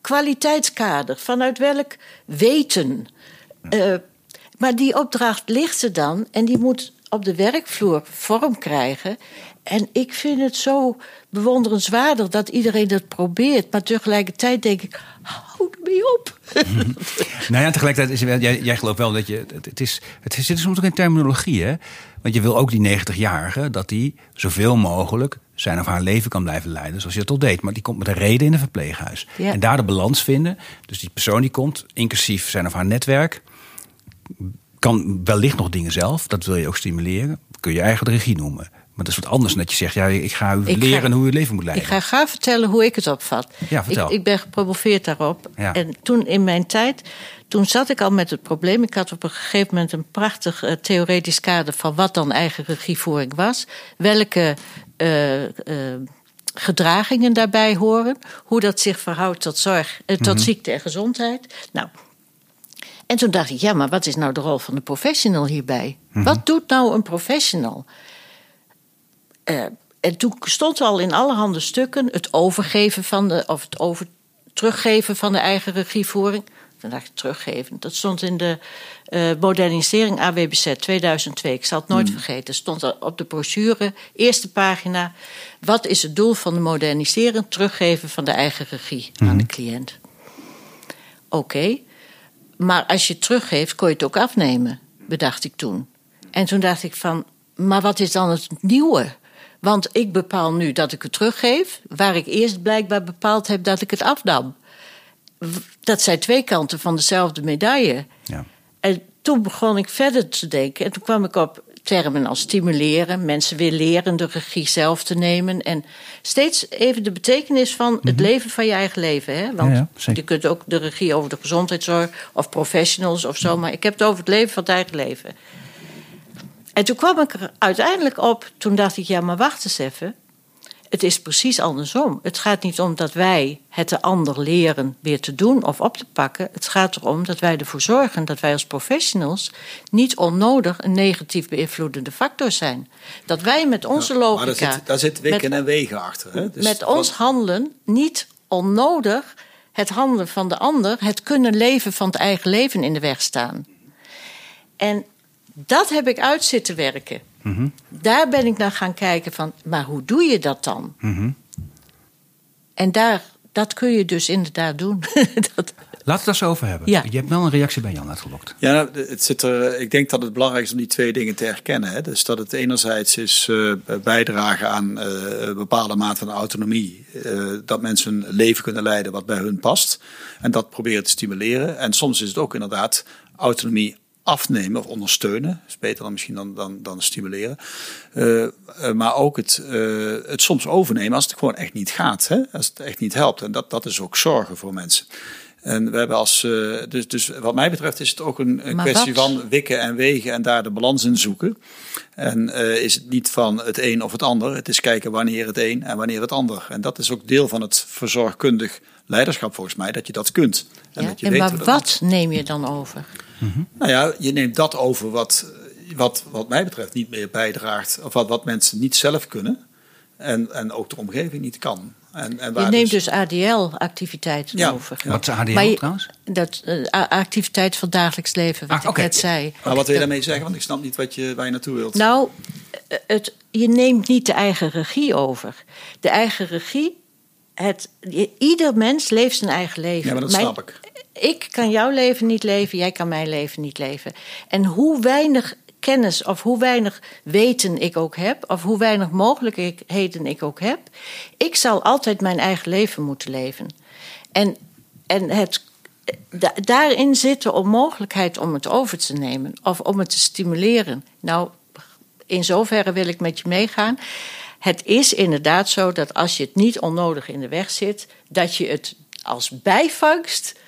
kwaliteitskader, vanuit welk weten. Uh, maar die opdracht ligt er dan en die moet op de werkvloer vorm krijgen. En ik vind het zo bewonderenswaardig dat iedereen dat probeert. Maar tegelijkertijd denk ik, hou ermee op. nou ja, tegelijkertijd is jij, jij gelooft wel dat je. Het, is, het zit soms ook in terminologie, hè? Want je wil ook die 90-jarige dat die zoveel mogelijk zijn of haar leven kan blijven leiden zoals je dat al deed. Maar die komt met een reden in een verpleeghuis. En daar de balans vinden. Dus die persoon die komt, inclusief zijn of haar netwerk, kan wellicht nog dingen zelf. Dat wil je ook stimuleren. Kun je eigen regie noemen. Maar dat is wat anders dan dat je zegt, ja, ik ga u leren hoe u leven moet leiden. Ik ga graag vertellen hoe ik het opvat. Ja, vertel. Ik, ik ben gepromoveerd daarop. En toen in mijn tijd, toen zat ik al met het probleem. Ik had op een gegeven moment een prachtig uh, theoretisch kader van wat dan eigen regievoering was. Welke uh, uh, gedragingen daarbij horen. Hoe dat zich verhoudt tot zorg, tot mhm. ziekte en gezondheid. Nou, en toen dacht ik, ja, maar wat is nou de rol van de professional hierbij? Mhm. Wat doet nou een professional? Uh, en toen stond al in allerhande stukken het overgeven van de, of het over, teruggeven van de eigen regievoering. Dan dacht ik teruggeven. Dat stond in de uh, modernisering AWBZ 2002. Ik zal het nooit hmm. vergeten. Stond op de brochure, eerste pagina. Wat is het doel van de modernisering? Teruggeven van de eigen regie aan de hmm. cliënt. Oké, maar als je het teruggeeft, kon je het ook afnemen, bedacht ik toen. En toen dacht ik van, maar wat is dan het nieuwe? Want ik bepaal nu dat ik het teruggeef, waar ik eerst blijkbaar bepaald heb dat ik het afnam. Dat zijn twee kanten van dezelfde medaille. Ja. En toen begon ik verder te denken. En toen kwam ik op termen als stimuleren, mensen weer leren de regie zelf te nemen. En steeds even de betekenis van het mhm. leven van je eigen leven. Hè? Want je kunt ook de regie over de gezondheidszorg of professionals of zo. Maar ik heb het over het leven van het eigen leven. En toen kwam ik er uiteindelijk op, toen dacht ik, ja, maar wacht eens even. Het is precies andersom. Het gaat niet om dat wij het de ander leren weer te doen of op te pakken. Het gaat erom dat wij ervoor zorgen dat wij als professionals niet onnodig een negatief beïnvloedende factor zijn. Dat wij met onze logica. Maar daar zit, daar zit wikken en wegen achter. Hè? Dus met ons handelen niet onnodig het handelen van de ander, het kunnen leven van het eigen leven in de weg staan. En dat heb ik uit zitten werken. Mhm. Daar ben ik naar gaan kijken van, maar hoe doe je dat dan? Mhm. En daar, dat kun je dus inderdaad doen. dat... Laten we het daar zo over hebben. Ja. Je hebt wel een reactie bij Jan uitgelokt. Ja, nou, het zit er, ik denk dat het belangrijk is om die twee dingen te herkennen. Hè. Dus dat het enerzijds is uh, bijdragen aan uh, een bepaalde mate van autonomie. Uh, dat mensen een leven kunnen leiden wat bij hun past. En dat proberen te stimuleren. En soms is het ook inderdaad autonomie afnemen of ondersteunen. Dat is beter dan misschien dan, dan, dan stimuleren. Uh, maar ook het, uh, het soms overnemen als het gewoon echt niet gaat. Hè? Als het echt niet helpt. En dat, dat is ook zorgen voor mensen. En we hebben als, dus, dus wat mij betreft is het ook een, een kwestie van wikken en wegen en daar de balans in zoeken. En is het niet van het een of het ander. Het is kijken wanneer het een en wanneer het ander. En dat is ook deel van het verzorgkundig leiderschap volgens mij dat je dat kunt. En, dat je en maar wat neem je dan over? Nou ja, je neemt dat over wat, wat, wat mij betreft niet meer bijdraagt, of wat, wat mensen niet zelf kunnen en, en ook de omgeving niet kan. En, en je neemt dus, dus ADL-activiteiten ja. over. Wat is ADL trouwens? Dat uh, activiteit van dagelijks leven, wat ah, ik net zei. Maar wat wil je daarmee zeggen? Want ik snap niet wat je, waar je naartoe wilt. Nou, het, je neemt niet de eigen regie over. De eigen regie, het, ieder mens leeft zijn eigen leven. Ja, maar dat snap ik. Ik kan jouw leven niet leven, jij kan mijn leven niet leven. En hoe weinig kennis of hoe weinig weten ik ook heb, of hoe weinig mogelijkheden ik ook heb, ik zal altijd mijn eigen leven moeten leven. En, en het, daarin zit de onmogelijkheid om het over te nemen of om het te stimuleren. Nou, in zoverre wil ik met je meegaan. Het is inderdaad zo dat als je het niet onnodig in de weg zit, dat je het als bijvangst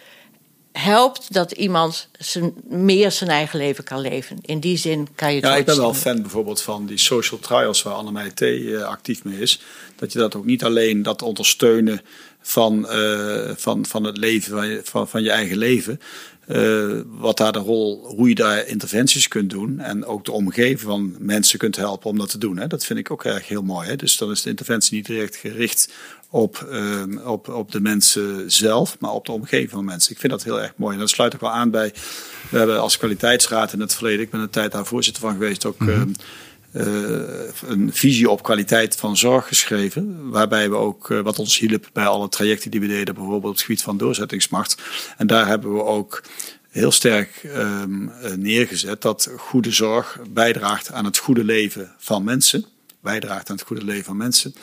helpt dat iemand zijn, meer zijn eigen leven kan leven. In die zin kan je het Ja, ik ben wel fan bijvoorbeeld van die social trials waar Annemij T. Uh, actief mee is. Dat je dat ook niet alleen dat ondersteunen van, uh, van, van het leven, van, van je eigen leven. Uh, wat daar de rol, hoe je daar interventies kunt doen. En ook de omgeving van mensen kunt helpen om dat te doen. Hè. Dat vind ik ook erg heel mooi. Hè. Dus dan is de interventie niet direct gericht op, uh, op, op de mensen zelf, maar op de omgeving van mensen. Ik vind dat heel erg mooi. En dat sluit ook wel aan bij. We hebben als kwaliteitsraad in het verleden, ik ben een tijd daar voorzitter van geweest, ook. Mm een visie op kwaliteit van zorg geschreven. Waarbij we ook, uh, wat ons hielp bij alle trajecten die we deden, bijvoorbeeld op het gebied van doorzettingsmacht. En daar hebben we ook heel sterk um, neergezet dat goede zorg bijdraagt aan het goede leven van mensen. Bijdraagt aan het goede leven van mensen.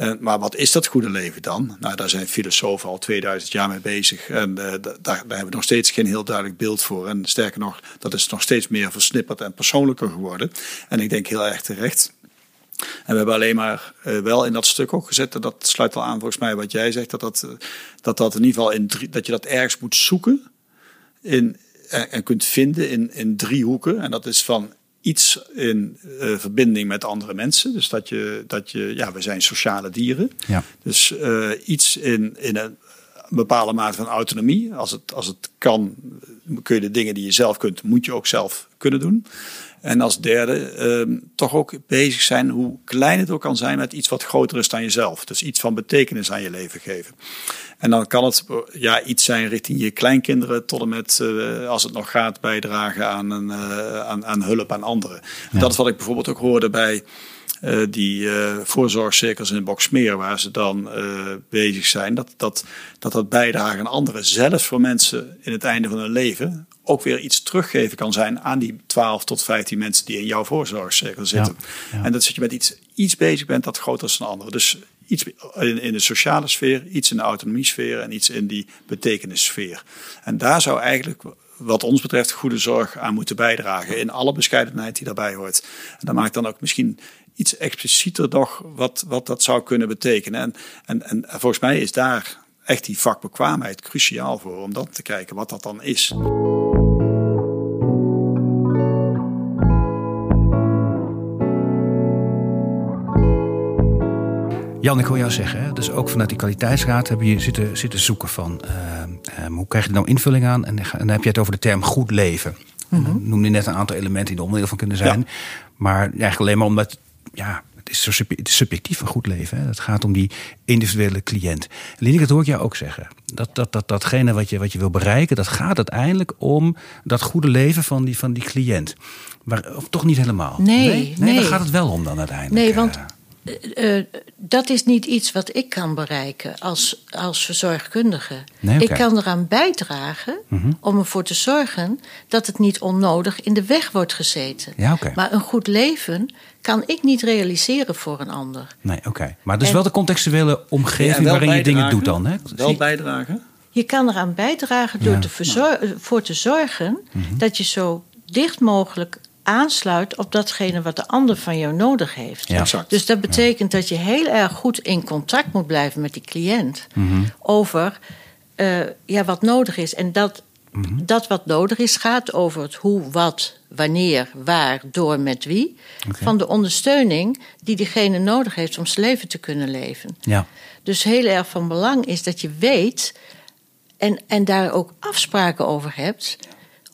Uh, maar wat is dat goede leven dan? Nou, daar zijn filosofen al 2000 jaar mee bezig. En uh, daar, hebben we nog steeds geen heel duidelijk beeld voor. En sterker nog, dat is nog steeds meer versnipperd en persoonlijker geworden. En ik denk heel erg terecht. En we hebben alleen maar uh, wel in dat stuk ook gezet, en dat sluit al aan volgens mij wat jij zegt, dat dat, dat, dat in ieder geval in dat je dat ergens moet zoeken in, en, en kunt vinden in, in drie hoeken. En dat is van iets in uh, verbinding met andere mensen. Dus dat je, dat je ja, we zijn sociale dieren. Ja. Dus uh, iets in, in een bepaalde mate van autonomie. Als het, als het kan, kun je de dingen die je zelf kunt, moet je ook zelf kunnen doen. En als derde, uh, toch ook bezig zijn, hoe klein het ook kan zijn, met iets wat groter is dan jezelf. Dus iets van betekenis aan je leven geven. En dan kan het ja, iets zijn richting je kleinkinderen, tot en met, uh, als het nog gaat, bijdragen aan, een, uh, aan, aan hulp aan anderen. Dat is wat ik bijvoorbeeld ook hoorde bij uh, die uh, voorzorgcirkels in Boksmeer, waar ze dan uh, bezig zijn, dat dat, dat dat bijdragen aan anderen, zelfs voor mensen in het einde van hun leven, ook weer iets teruggeven kan zijn aan die 12 tot 15 mensen die in jouw voorzorgcirkel zitten. En dat je met iets, iets bezig bent dat groter is dan anderen. Dus iets in, in de sociale sfeer, iets in de autonomie-sfeer en iets in die betekenissfeer. En daar zou eigenlijk wat ons betreft goede zorg aan moeten bijdragen. In alle bescheidenheid die daarbij hoort. En dat maakt dan ook misschien iets explicieter nog wat, wat dat zou kunnen betekenen. En, en, en volgens mij is daar echt die vakbekwaamheid cruciaal voor. Om dan te kijken wat dat dan is. Jan, ik hoor jou zeggen, hè? dus ook vanuit die kwaliteitsraad hebben je zitten, zitten zoeken van uh, hoe krijg je er nou invulling aan? En, dan heb je het over de term goed leven. Mm -hmm. Noemde net een aantal elementen die er onderdeel van kunnen zijn. Maar eigenlijk alleen maar omdat ja, het is, zo het is subjectief een goed leven. Hè? Het gaat om die individuele cliënt. Lineke, dat hoor ik jou ook zeggen. Dat, dat, dat, datgene wat je, wat je wil bereiken, dat gaat uiteindelijk om dat goede leven van die, van die cliënt. Maar, of toch niet helemaal? Nee, nee, nee. Waar gaat het wel om dan uiteindelijk? Nee, want uh, dat is niet iets wat ik kan bereiken als, als verzorgkundige. Ik kan eraan bijdragen mm om ervoor te zorgen dat het niet onnodig in de weg wordt gezeten. Ja, okay. Maar een goed leven kan ik niet realiseren voor een ander. Nee, oké. Maar dus wel de contextuele omgeving waarin je dingen doet dan. Hè? Wel bijdragen? Je kan eraan bijdragen door ja. voor te zorgen mm -hmm. dat je zo dicht mogelijk aansluit op datgene wat de ander van jou nodig heeft. Ja. Dus dat betekent dat je heel erg goed in contact moet blijven met die cliënt mm over uh, ja, wat nodig is. En dat, mm dat wat nodig is gaat over het hoe, wat, wanneer, waar, door, met wie. Van de ondersteuning die diegene nodig heeft om zijn leven te kunnen leven. Ja. Dus heel erg van belang is dat je weet en, en daar ook afspraken over hebt.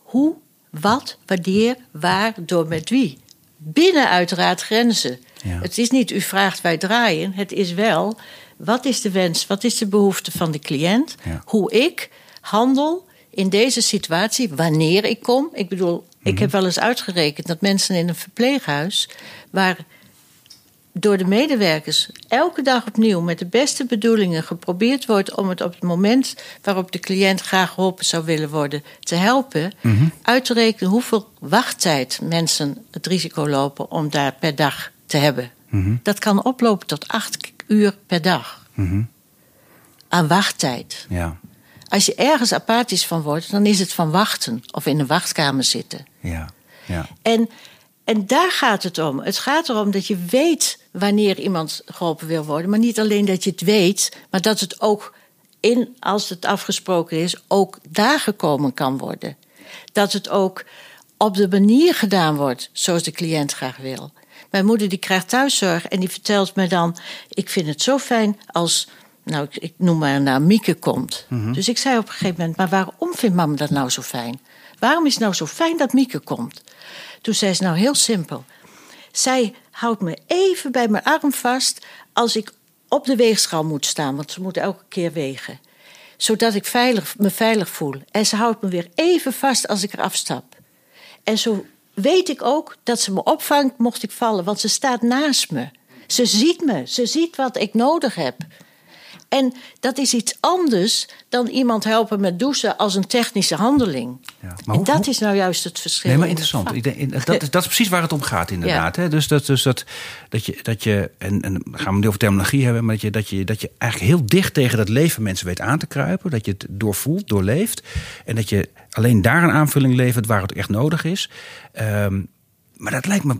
Hoe, wat, wanneer, waar, door, met wie. Binnen uiteraard grenzen. Ja. Het is niet u vraagt, wij draaien. Het is wel, wat is de wens, wat is de behoefte van de cliënt? Ja. Hoe ik handel in deze situatie, wanneer ik kom. Ik bedoel, ik Mhm. heb wel eens uitgerekend dat mensen in een verpleeghuis... waar door de medewerkers elke dag opnieuw met de beste bedoelingen geprobeerd wordt om het op het moment waarop de cliënt graag geholpen zou willen worden te helpen, uit te rekenen hoeveel wachttijd mensen het risico lopen om daar per dag te hebben. Dat kan oplopen tot acht uur per dag aan wachttijd. Ja. Als je ergens apathisch van wordt, dan is het van wachten of in een wachtkamer zitten. Ja. Ja. En, en daar gaat het om. Het gaat erom dat je weet wanneer iemand geholpen wil worden. Maar niet alleen dat je het weet, maar dat het ook in, als het afgesproken is, ook daar gekomen kan worden. Dat het ook op de manier gedaan wordt zoals de cliënt graag wil. Mijn moeder die krijgt thuiszorg en die vertelt me dan: Ik vind het zo fijn als, nou, ik, ik noem maar naam, Mieke komt. Dus ik zei op een gegeven moment: Maar waarom vindt mama dat nou zo fijn? Waarom is het nou zo fijn dat Mieke komt? Toen zei ze: Nou, heel simpel. Zij houdt me even bij mijn arm vast als ik op de weegschaal moet staan, want ze moet elke keer wegen. Zodat ik veilig, me veilig voel. En ze houdt me weer even vast als ik eraf stap. En zo weet ik ook dat ze me opvangt mocht ik vallen, want ze staat naast me. Ze ziet me, ze ziet wat ik nodig heb. En dat is iets anders dan iemand helpen met douchen als een technische handeling. Ja, maar en hoe- dat hoe- is nou juist het verschil. Nee, maar interessant. Ik denk, dat, is, dat is precies waar het om gaat, inderdaad. Hè? Dus, dat, dus dat, dat je, dat je en, en gaan we het over terminologie hebben, maar dat je, dat, je, dat je eigenlijk heel dicht tegen dat leven mensen weet aan te kruipen. Dat je het doorvoelt, doorleeft. En dat je alleen daar een aanvulling levert waar het echt nodig is. Ehm, maar dat lijkt me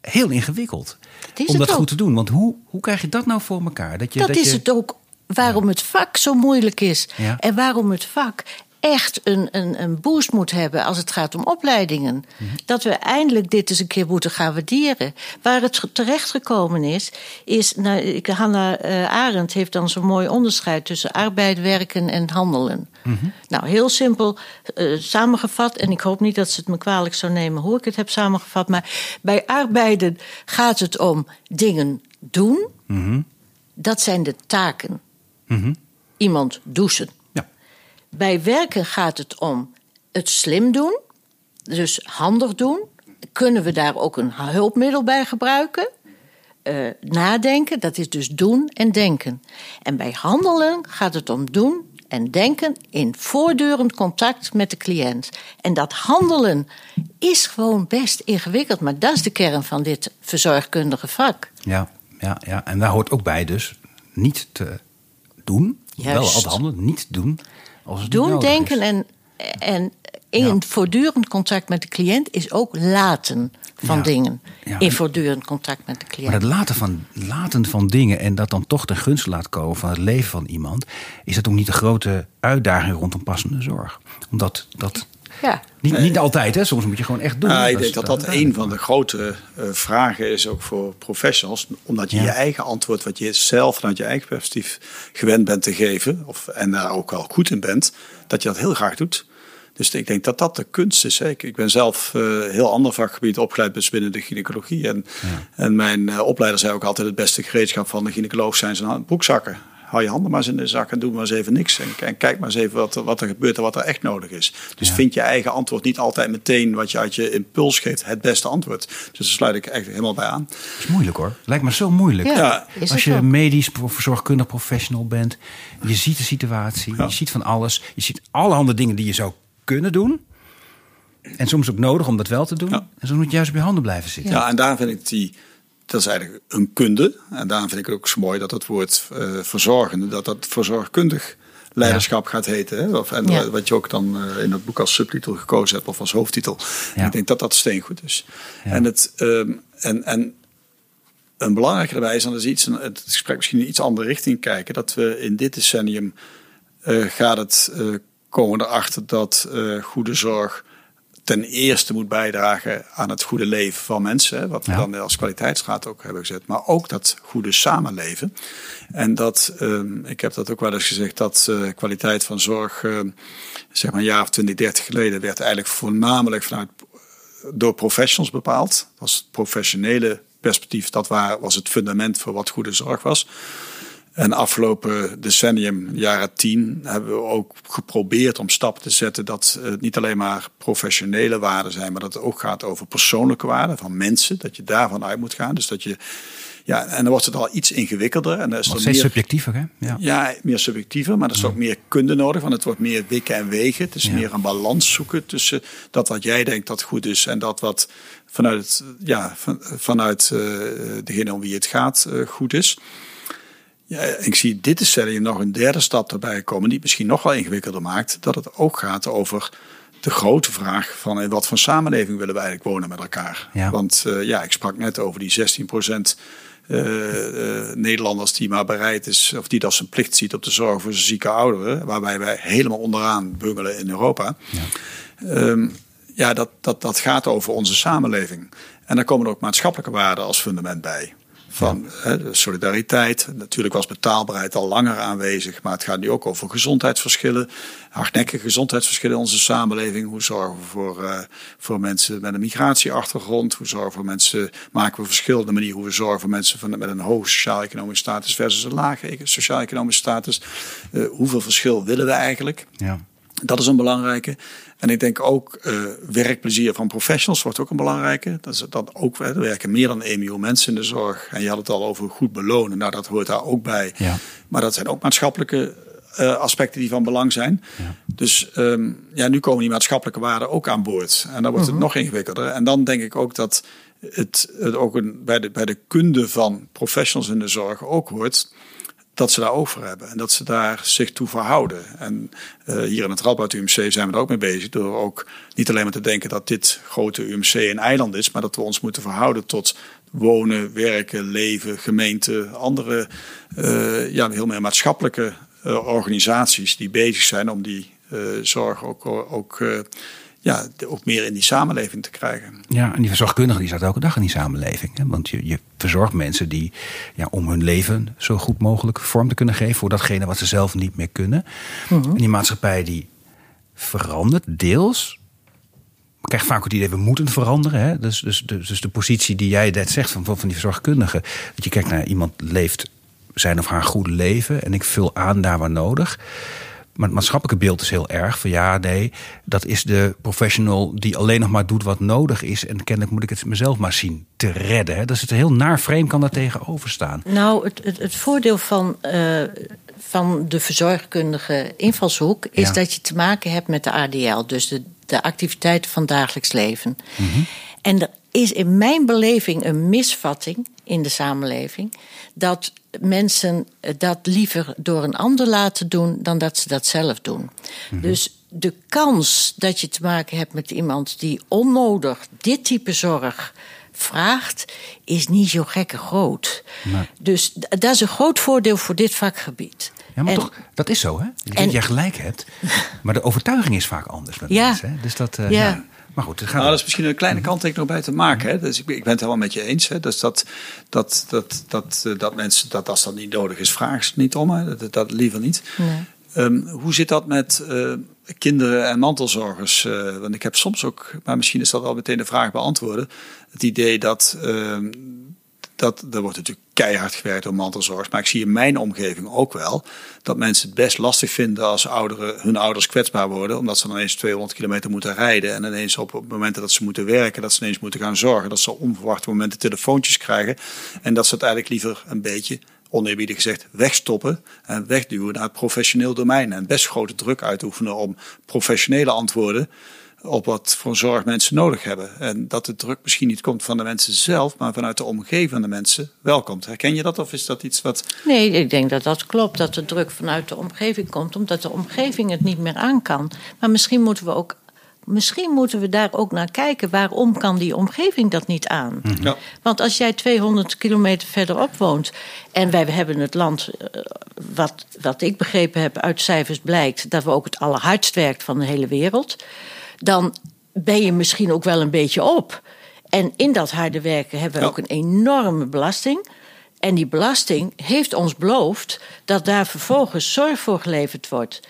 heel ingewikkeld Dat is om dat ook. goed te doen. Want hoe, hoe krijg je dat nou voor elkaar? Dat, je, dat, is je, het ook waarom het vak zo moeilijk is. En waarom het vak echt een, een, een boost moet hebben als het gaat om opleidingen. Mhm. Dat we eindelijk dit eens een keer moeten gaan waarderen. Waar het terechtgekomen is, is nou, ik- Hannah eh, Arendt heeft dan zo'n mooi onderscheid tussen arbeid, werken en handelen. Mhm. Nou, heel simpel eh, samengevat, en ik hoop niet dat ze het me kwalijk zou nemen hoe ik het heb samengevat, maar bij arbeiden gaat het om dingen doen. Mhm. Dat zijn de taken. Mhm. Iemand douchen. Ja. Bij werken gaat het om het slim doen, dus handig doen. Kunnen we daar ook een hulpmiddel bij gebruiken? Eh, nadenken, dat is dus doen en denken. En bij handelen gaat het om doen en denken in voortdurend contact met de cliënt. En dat handelen is gewoon best ingewikkeld, maar dat is de kern van dit verzorgkundige vak. Ja, ja, ja, en daar hoort ook bij dus niet te doen. Wel Juist. altijd handelen, niet doen. Als het Doen, denken is. en, en in Ja. voortdurend contact met de cliënt is ook laten van Ja. dingen. Ja. In voortdurend contact met de cliënt. Maar het laten van, laten van dingen en dat dan toch ten gunste laat komen van het leven van iemand, is dat ook niet de grote uitdaging rondom passende zorg? Omdat dat. Ja. Niet, niet altijd, hè? soms moet je gewoon echt doen. Nou, ik denk dat dat een van de grote eh, vragen is ook voor professionals. Omdat je Ja. je eigen antwoord, wat je zelf vanuit je eigen perspectief gewend bent te geven. Of, en daar ook wel goed in bent. Dat je dat heel graag doet. Dus ik denk dat dat de kunst is. Hè. Ik, ik ben zelf eh, heel ander vakgebied opgeleid dus binnen de gynaecologie. En, en mijn eh, opleider zei ook altijd het beste gereedschap van de gynaecoloog zijn zijn broekzakken. Hou je handen maar eens in de zak en doe maar eens even niks. En, en kijk maar eens even wat, er- wat er gebeurt en wat er echt nodig is. Dus vind je eigen antwoord niet altijd meteen wat je uit je impuls geeft het beste antwoord. Dus daar sluit ik echt helemaal bij aan. Dat is moeilijk hoor. Lijkt me zo moeilijk. Ja, Ja. is Als je ook. medisch of verzorgkundig professional bent, je ziet de situatie, Ja. je ziet van alles, je ziet allerhande dingen die je zou kunnen doen. En soms ook nodig om dat wel te doen. Ja. En soms moet je juist op je handen blijven zitten. Ja, en daar vind ik die, dat is eigenlijk een kunde. En daarom vind ik het ook zo mooi dat het woord eh, verzorgende, dat dat verzorgkundig leiderschap gaat heten. Hè? Of, en Ja. wat je ook dan eh, in het boek als subtitel gekozen hebt of als hoofdtitel. Ja. Ik denk dat dat steengoed is. En, het, ehm, en, en een belangrijke daarbij is, en dat is iets, het gesprek misschien in iets andere richting kijken, dat we in dit decennium eh, gaat het, eh, komen erachter dat eh, goede zorg ten eerste moet bijdragen aan het goede leven van mensen. Wat we dan als kwaliteitsraad ook hebben gezet. Maar ook dat goede samenleven. En dat, um, ik heb dat ook wel eens gezegd, dat uh, kwaliteit van zorg, uh, zeg maar een jaar of 20, 30 geleden, werd eigenlijk voornamelijk vanuit, door professionals bepaald. Dat was het professionele perspectief, dat was het fundament voor wat goede zorg was. En afgelopen decennium, jaren tien, hebben we ook geprobeerd om stappen te zetten dat het niet alleen maar professionele waarden zijn, maar dat het ook gaat over persoonlijke waarden van mensen. Dat je daarvan uit moet gaan. Dus dat je, ja, en dan wordt het al iets ingewikkelder. En dan is er meer, subjectiever, hè? Ja. ja, meer subjectiever, maar er is ook meer kunde nodig, want het wordt meer wikken en wegen. Het is meer een balans zoeken tussen dat wat jij denkt dat goed is en dat wat vanuit, ja, van, vanuit uh, degene om wie het gaat uh, goed is. Ja, ik zie dit decennium nog een derde stap erbij komen, die het misschien nog wel ingewikkelder maakt. Dat het ook gaat over de grote vraag van in wat voor samenleving willen we eigenlijk wonen met elkaar. Ja. Want uh, ja, ik sprak net over die 16 procent uh, uh, Nederlanders die maar bereid is, of die dat zijn plicht ziet op de zorg voor zijn zieke ouderen, waarbij wij helemaal onderaan bungelen in Europa. Ja, um, ja dat, dat, dat gaat over onze samenleving. En daar komen er ook maatschappelijke waarden als fundament bij van hè, solidariteit. Natuurlijk was betaalbaarheid al langer aanwezig, maar het gaat nu ook over gezondheidsverschillen, hardnekkige gezondheidsverschillen in onze samenleving. Hoe zorgen we voor, uh, voor mensen met een migratieachtergrond? Hoe zorgen we voor mensen, maken we verschillende manieren hoe we zorgen voor mensen van, met een hoge sociaal-economische status versus een lage sociaal-economische status? Uh, hoeveel verschil willen we eigenlijk? Ja. Dat is een belangrijke. En ik denk ook uh, werkplezier van professionals wordt ook een belangrijke. Dat is dat ook. Er werken meer dan 1 miljoen mensen in de zorg. En je had het al over goed belonen. Nou, dat hoort daar ook bij. Ja. Maar dat zijn ook maatschappelijke uh, aspecten die van belang zijn. Ja. Dus um, ja, nu komen die maatschappelijke waarden ook aan boord. En dan wordt het mhm. nog ingewikkelder. En dan denk ik ook dat het, het ook een, bij, de, bij de kunde van professionals in de zorg ook hoort dat ze daar hebben en dat ze daar zich toe verhouden. En uh, hier in het Radboud UMC zijn we er ook mee bezig door ook niet alleen maar te denken dat dit grote UMC een eiland is, maar dat we ons moeten verhouden tot wonen, werken, leven, gemeente, andere uh, ja, heel meer maatschappelijke uh, organisaties die bezig zijn om die zorg ook, ook ja, ook meer in die samenleving te krijgen. Ja, en die verzorgkundige die staat elke dag in die samenleving. Hè? Want je, je verzorgt mensen die, ja, om hun leven zo goed mogelijk vorm te kunnen geven voor datgene wat ze zelf niet meer kunnen. Mhm. En die maatschappij die verandert deels. Ik krijg vaak het idee, we moeten veranderen. Hè? Dus, dus, dus, dus de positie die jij net zegt van, van die verzorgkundige. Dat je kijkt naar iemand leeft zijn of haar goede leven. En ik vul aan daar waar nodig. Maar het maatschappelijke beeld is heel erg van ja, nee, dat is de professional die alleen nog maar doet wat nodig is. En kennelijk moet ik het mezelf maar zien te redden. Hè. Dat is het heel naar frame kan daar tegenover staan. Nou, het, het, het voordeel van, uh, van de verzorgkundige invalshoek is dat je te maken hebt met de ADL, dus de, de activiteiten van dagelijks leven. Mm -hmm. En er is in mijn beleving een misvatting in de samenleving dat mensen dat liever door een ander laten doen dan dat ze dat zelf doen. Mhm. Dus de kans dat je te maken hebt met iemand die onnodig dit type zorg vraagt, is niet zo gekke groot. Dus dat is een groot voordeel voor dit vakgebied. Ja, maar toch, dat is zo, hè? Dat jij gelijk hebt. Maar de overtuiging is vaak anders met ja, mensen. Hè? Dus dat, uh, ja. ja. Maar goed, gaat nou, dat is misschien een kleine kanttekening nog bij te maken. Hè? Dus ik, ik ben het helemaal met je eens. Hè? Dus dat, dat, dat, dat, eh, dat mensen, dat als dat niet nodig is, vragen ze niet om. Hè? Dat, dat liever niet. Nee. Um, hoe zit dat met uh, kinderen en mantelzorgers? Uh, want ik heb soms ook, maar misschien is dat al meteen de vraag beantwoorden. Het idee dat uh, dat, er wordt natuurlijk keihard gewerkt door mantelzorg. Maar ik zie in mijn omgeving ook wel dat mensen het best lastig vinden als ouderen, hun ouders kwetsbaar worden. Omdat ze dan ineens 200 kilometer moeten rijden. En ineens op, op momenten dat ze moeten werken, dat ze ineens moeten gaan zorgen. Dat ze op onverwachte momenten telefoontjes krijgen. En dat ze het eigenlijk liever een beetje oneerbiedig gezegd, wegstoppen en wegduwen naar het professioneel domein. En best grote druk uitoefenen om professionele antwoorden op wat voor zorg mensen nodig hebben. En dat de druk misschien niet komt van de mensen zelf, maar vanuit de omgeving de mensen wel komt. Herken je dat of is dat iets wat. Nee, ik denk dat dat klopt, dat de druk vanuit de omgeving komt, omdat de omgeving het niet meer aan kan. Maar misschien moeten we ook. Misschien moeten we daar ook naar kijken. Waarom kan die omgeving dat niet aan? Mhm. Ja. Want als jij 200 kilometer verderop woont. en wij hebben het land. Eh, wat, wat ik begrepen heb uit cijfers blijkt. dat we ook het allerhardst werkt van de hele wereld dan ben je misschien ook wel een beetje op. En in dat harde werken hebben we ook een enorme belasting. En die belasting heeft ons beloofd dat daar vervolgens zorg voor geleverd wordt.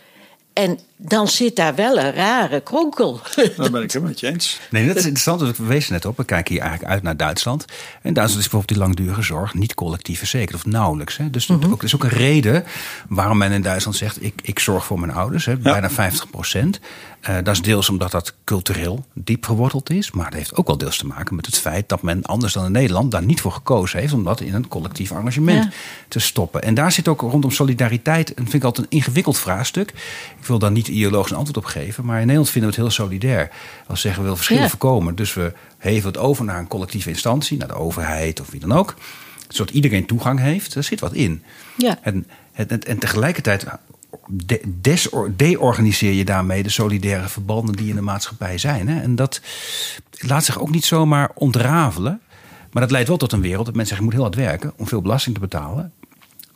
En dan zit daar wel een rare kronkel. Dat ben ik het met je eens. Nee, dat is interessant. We wezen net op. We kijken hier eigenlijk uit naar Duitsland. En Duitsland is bijvoorbeeld die langdurige zorg niet collectief verzekerd of nauwelijks. Hè. Dus mm dat is ook een reden waarom men in Duitsland zegt: ik, ik zorg voor mijn ouders, hè, bijna 50 procent. Uh, dat is deels omdat dat cultureel diep geworteld is. Maar dat heeft ook wel deels te maken met het feit dat men anders dan in Nederland daar niet voor gekozen heeft om dat in een collectief engagement te stoppen. En daar zit ook rondom solidariteit, en vind ik altijd een ingewikkeld vraagstuk. Ik wil daar niet ideologisch een antwoord op geven, maar in Nederland vinden we het heel solidair. Als we zeggen we willen verschillen voorkomen. Dus we heven het over naar een collectieve instantie, naar de overheid of wie dan ook. Zodat iedereen toegang heeft. Daar zit wat in. Ja. En, en, en tegelijkertijd deorganiseer je daarmee de solidaire verbanden die in de maatschappij zijn. Hè? En dat laat zich ook niet zomaar ontrafelen. Maar dat leidt wel tot een wereld dat mensen zeggen: je moet heel hard werken om veel belasting te betalen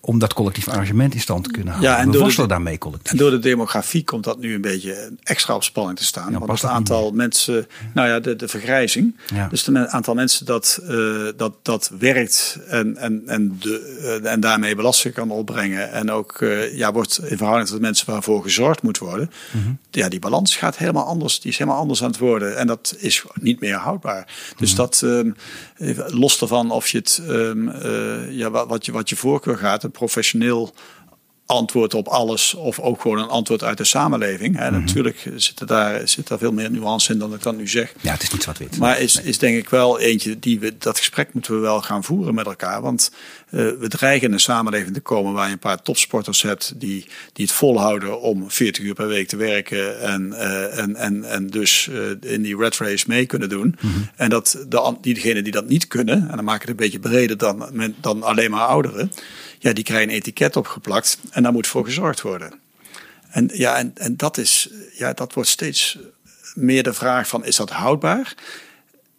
om dat collectief arrangement in stand te kunnen houden. Ja, en we worstelen daarmee collectief. En door de demografie komt dat nu een beetje extra op spanning te staan. want het aantal mensen, nou ja, de, de vergrijzing. Dus het aantal mensen dat, uh, dat, dat werkt en, en, en, de, uh, en daarmee belasting kan opbrengen. En ook uh, ja, wordt in verhouding tot de mensen waarvoor gezorgd moet worden. Mm -hmm. Ja, die balans gaat helemaal anders. Die is helemaal anders aan het worden. En dat is niet meer houdbaar. Dus mm -hmm. dat, um, los ervan of je het, um, ja, wat, je, wat je voorkeur gaat professioneel antwoord op alles of ook gewoon een antwoord uit de samenleving. En mhm. Natuurlijk zit daar, zit er veel meer nuance in dan ik dan nu zeg. Ja, het is niet zwart-wit. Maar is, is denk ik wel eentje die we, dat gesprek moeten we wel gaan voeren met elkaar. Want uh, we dreigen in een samenleving te komen waar je een paar topsporters hebt die, die het volhouden om 40 uur per week te werken en, uh, en, en, en dus uh, in die red race mee kunnen doen. Mm -hmm. En dat de, diegenen die dat niet kunnen, en dan maak ik het een beetje breder dan, dan alleen maar ouderen ja, die krijgen een etiket opgeplakt en daar moet voor gezorgd worden. En, ja, en, en dat, is, ja, dat wordt steeds meer de vraag van is dat houdbaar?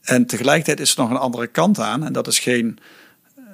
En tegelijkertijd is er nog een andere kant aan en dat is geen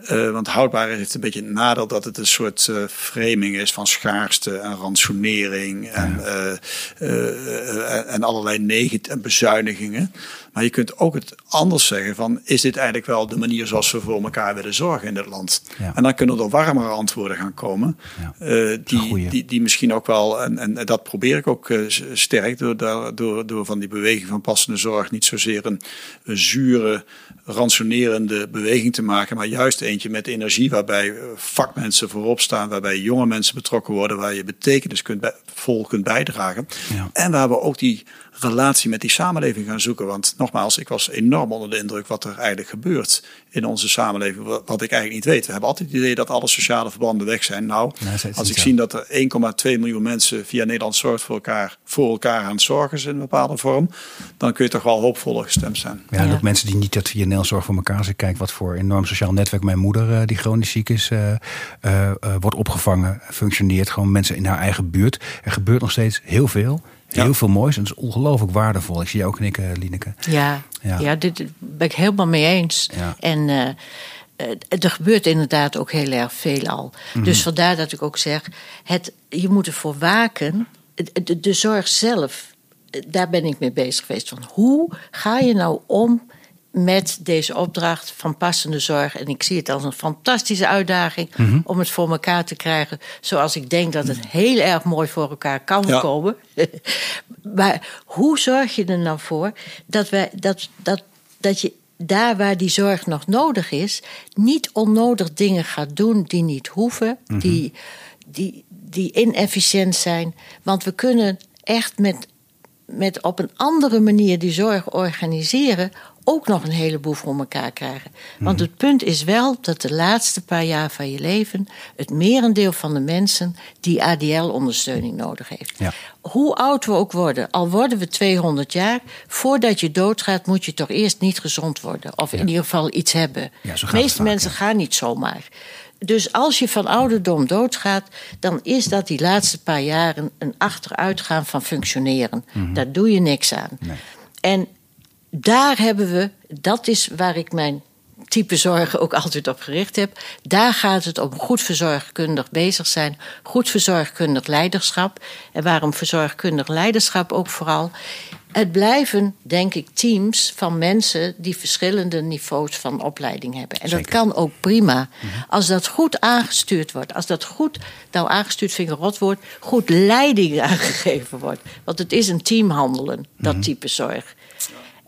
uh, want houdbaar heeft een beetje het nadeel dat het een soort uh, framing is van schaarste en ransonering en, ja. uh, en allerlei negatieve bezuinigingen. Maar je kunt ook het anders zeggen van is dit eigenlijk wel de manier zoals we voor elkaar willen zorgen in dit land? Ja. En dan kunnen er warmere antwoorden gaan komen. Ja. die, die, die misschien ook wel, en, en dat probeer ik ook sterk door, door, door van die beweging van passende zorg niet zozeer een, een zure ransonerende beweging te maken, maar juist eentje met energie waarbij eh, vakmensen voorop staan, waarbij jonge mensen betrokken worden, waar je betekenis kunt vol kunt bijdragen. Ja. En waar we ook die relatie met die samenleving gaan zoeken. Want nogmaals, ik was enorm onder de indruk wat er eigenlijk gebeurt in onze samenleving. Wat ik eigenlijk niet weet. We hebben altijd het idee dat alle sociale verbanden weg zijn. Nou, als ik zie dat er 1,2 miljoen mensen via Nederland zorgt voor elkaar, voor elkaar aan het zorgen is in een bepaalde vorm, dan kun je toch wel hoopvoller gestemd zijn. Ja, en ook mensen die niet dat via Nederland zorg voor elkaar zijn. Kijk wat voor enorm sociaal netwerk mijn moeder, uh, die chronisch ziek is, uh, uh, wordt opgevangen, functioneert. Gewoon mensen in haar eigen buurt. Er gebeurt nog steeds heel veel. Heel veel moois en het is ongelooflijk waardevol. Ik zie jou ook knikken, Lineke. Ja, ja. ja dit ben ik helemaal mee eens. Ja. En uh, er gebeurt inderdaad ook heel erg veel al. Mm Dus vandaar dat ik ook zeg, het, je moet ervoor waken. De, de zorg zelf, daar ben ik mee bezig geweest. Van hoe ga je nou om met deze opdracht van passende zorg. En ik zie het als een fantastische uitdaging mm -hmm. om het voor elkaar te krijgen. Zoals ik denk dat het heel erg mooi voor elkaar kan ja. komen. maar hoe zorg je er nou voor dat, wij, dat, dat, dat je daar waar die zorg nog nodig is, niet onnodig dingen gaat doen die niet hoeven, mm -hmm. die, die, die inefficiënt zijn. Want we kunnen echt met, met op een andere manier die zorg organiseren ook nog een heleboel voor elkaar krijgen. Want mhm. het punt is wel dat de laatste paar jaar van je leven het merendeel van de mensen die ADL-ondersteuning nodig heeft. Ja. Hoe oud we ook worden, al worden we 200 jaar, voordat je doodgaat moet je toch eerst niet gezond worden. Of in ieder geval iets hebben. Ja, de meeste mensen gaan niet zomaar. Dus als je van ouderdom doodgaat, dan is dat die laatste paar jaren een achteruitgaan van functioneren. Mm Daar doe je niks aan. Nee. En daar hebben we, dat is waar ik mijn type zorgen ook altijd op gericht heb. Daar gaat het om goed verzorgkundig bezig zijn, goed verzorgkundig leiderschap. En waarom verzorgkundig leiderschap ook vooral? Het blijven, denk ik, teams van mensen die verschillende niveaus van opleiding hebben. En dat kan ook prima. Als dat goed aangestuurd wordt, als dat goed, nou aangestuurd vind ik een goed leiding aangegeven wordt. Want het is een teamhandelen, dat type zorg.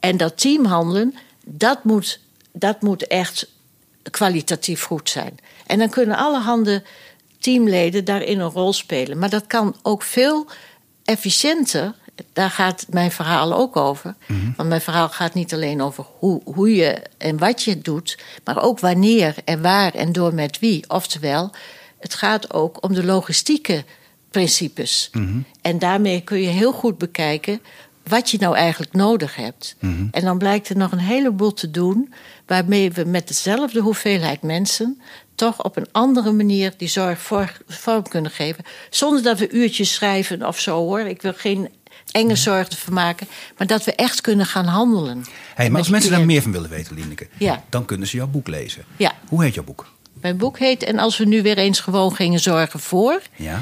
En dat teamhandelen, dat moet, dat moet echt kwalitatief goed zijn. En dan kunnen alle handen teamleden daarin een rol spelen. Maar dat kan ook veel efficiënter. Daar gaat mijn verhaal ook over. Want mijn verhaal gaat niet alleen over hoe, hoe je en wat je doet, maar ook wanneer en waar en door met wie. Oftewel, het gaat ook om de logistieke principes. En daarmee kun je heel goed bekijken wat je nou eigenlijk nodig hebt. En dan blijkt er nog een heleboel te doen waarmee we met dezelfde hoeveelheid mensen toch op een andere manier die zorg vorm kunnen geven. Zonder dat we uurtjes schrijven of zo hoor. Ik wil geen enge zorg ervan maken. Maar dat we echt kunnen gaan handelen. Hey, maar als mensen daar meer van willen weten, Lineke, Ja. dan kunnen ze jouw boek lezen. Ja. Hoe heet jouw boek? Mijn boek heet En als we nu weer eens gewoon gingen zorgen voor. Ja.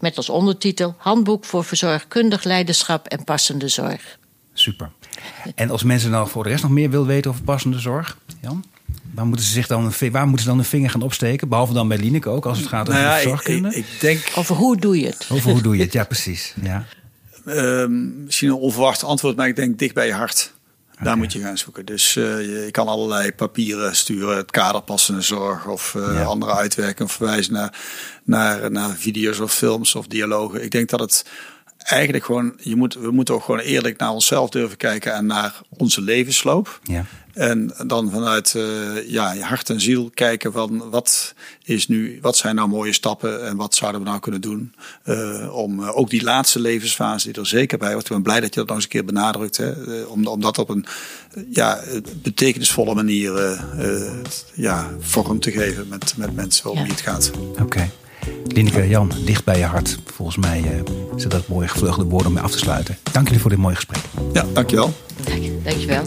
Met als ondertitel Handboek voor verzorgkundig leiderschap en passende zorg. Super. En als mensen nou voor de rest nog meer willen weten over passende zorg, Jan? Waar moeten ze zich dan waar moeten ze dan een vinger gaan opsteken? Behalve dan bij Lineke ook, als het gaat over Nou ja, ik, zorgkunde. ik, ik denk Over hoe doe je het? Over hoe doe je het? Ja, precies. Ja. Ehm, misschien een onverwacht antwoord, maar ik denk dicht bij je hart. Daar moet je gaan zoeken. Dus eh, je, je kan allerlei papieren sturen, het kader passende zorg of eh, Ja. andere uitwerken of verwijzen naar, naar, naar video's of films of dialogen. Ik denk dat het eigenlijk gewoon, je moet, we moeten ook gewoon eerlijk naar onszelf durven kijken en naar onze levensloop. Ja. En dan vanuit eh, ja, je hart en ziel kijken van wat is nu, wat zijn nou mooie stappen en wat zouden we nou kunnen doen eh, om eh, ook die laatste levensfase die er zeker bij hoort. Ik ben blij dat je dat nog eens een keer benadrukt, hè, om, om dat op een ja, betekenisvolle manier eh, eh, ja, vorm te geven met, met mensen om Ja. wie het gaat. Oké. Lineke, Jan, dicht bij je hart. Volgens mij eh zijn dat mooie gevleugelde woorden om mee af te sluiten. Dank jullie voor dit mooie gesprek. Ja, dankjewel. Dank- Dankjewel.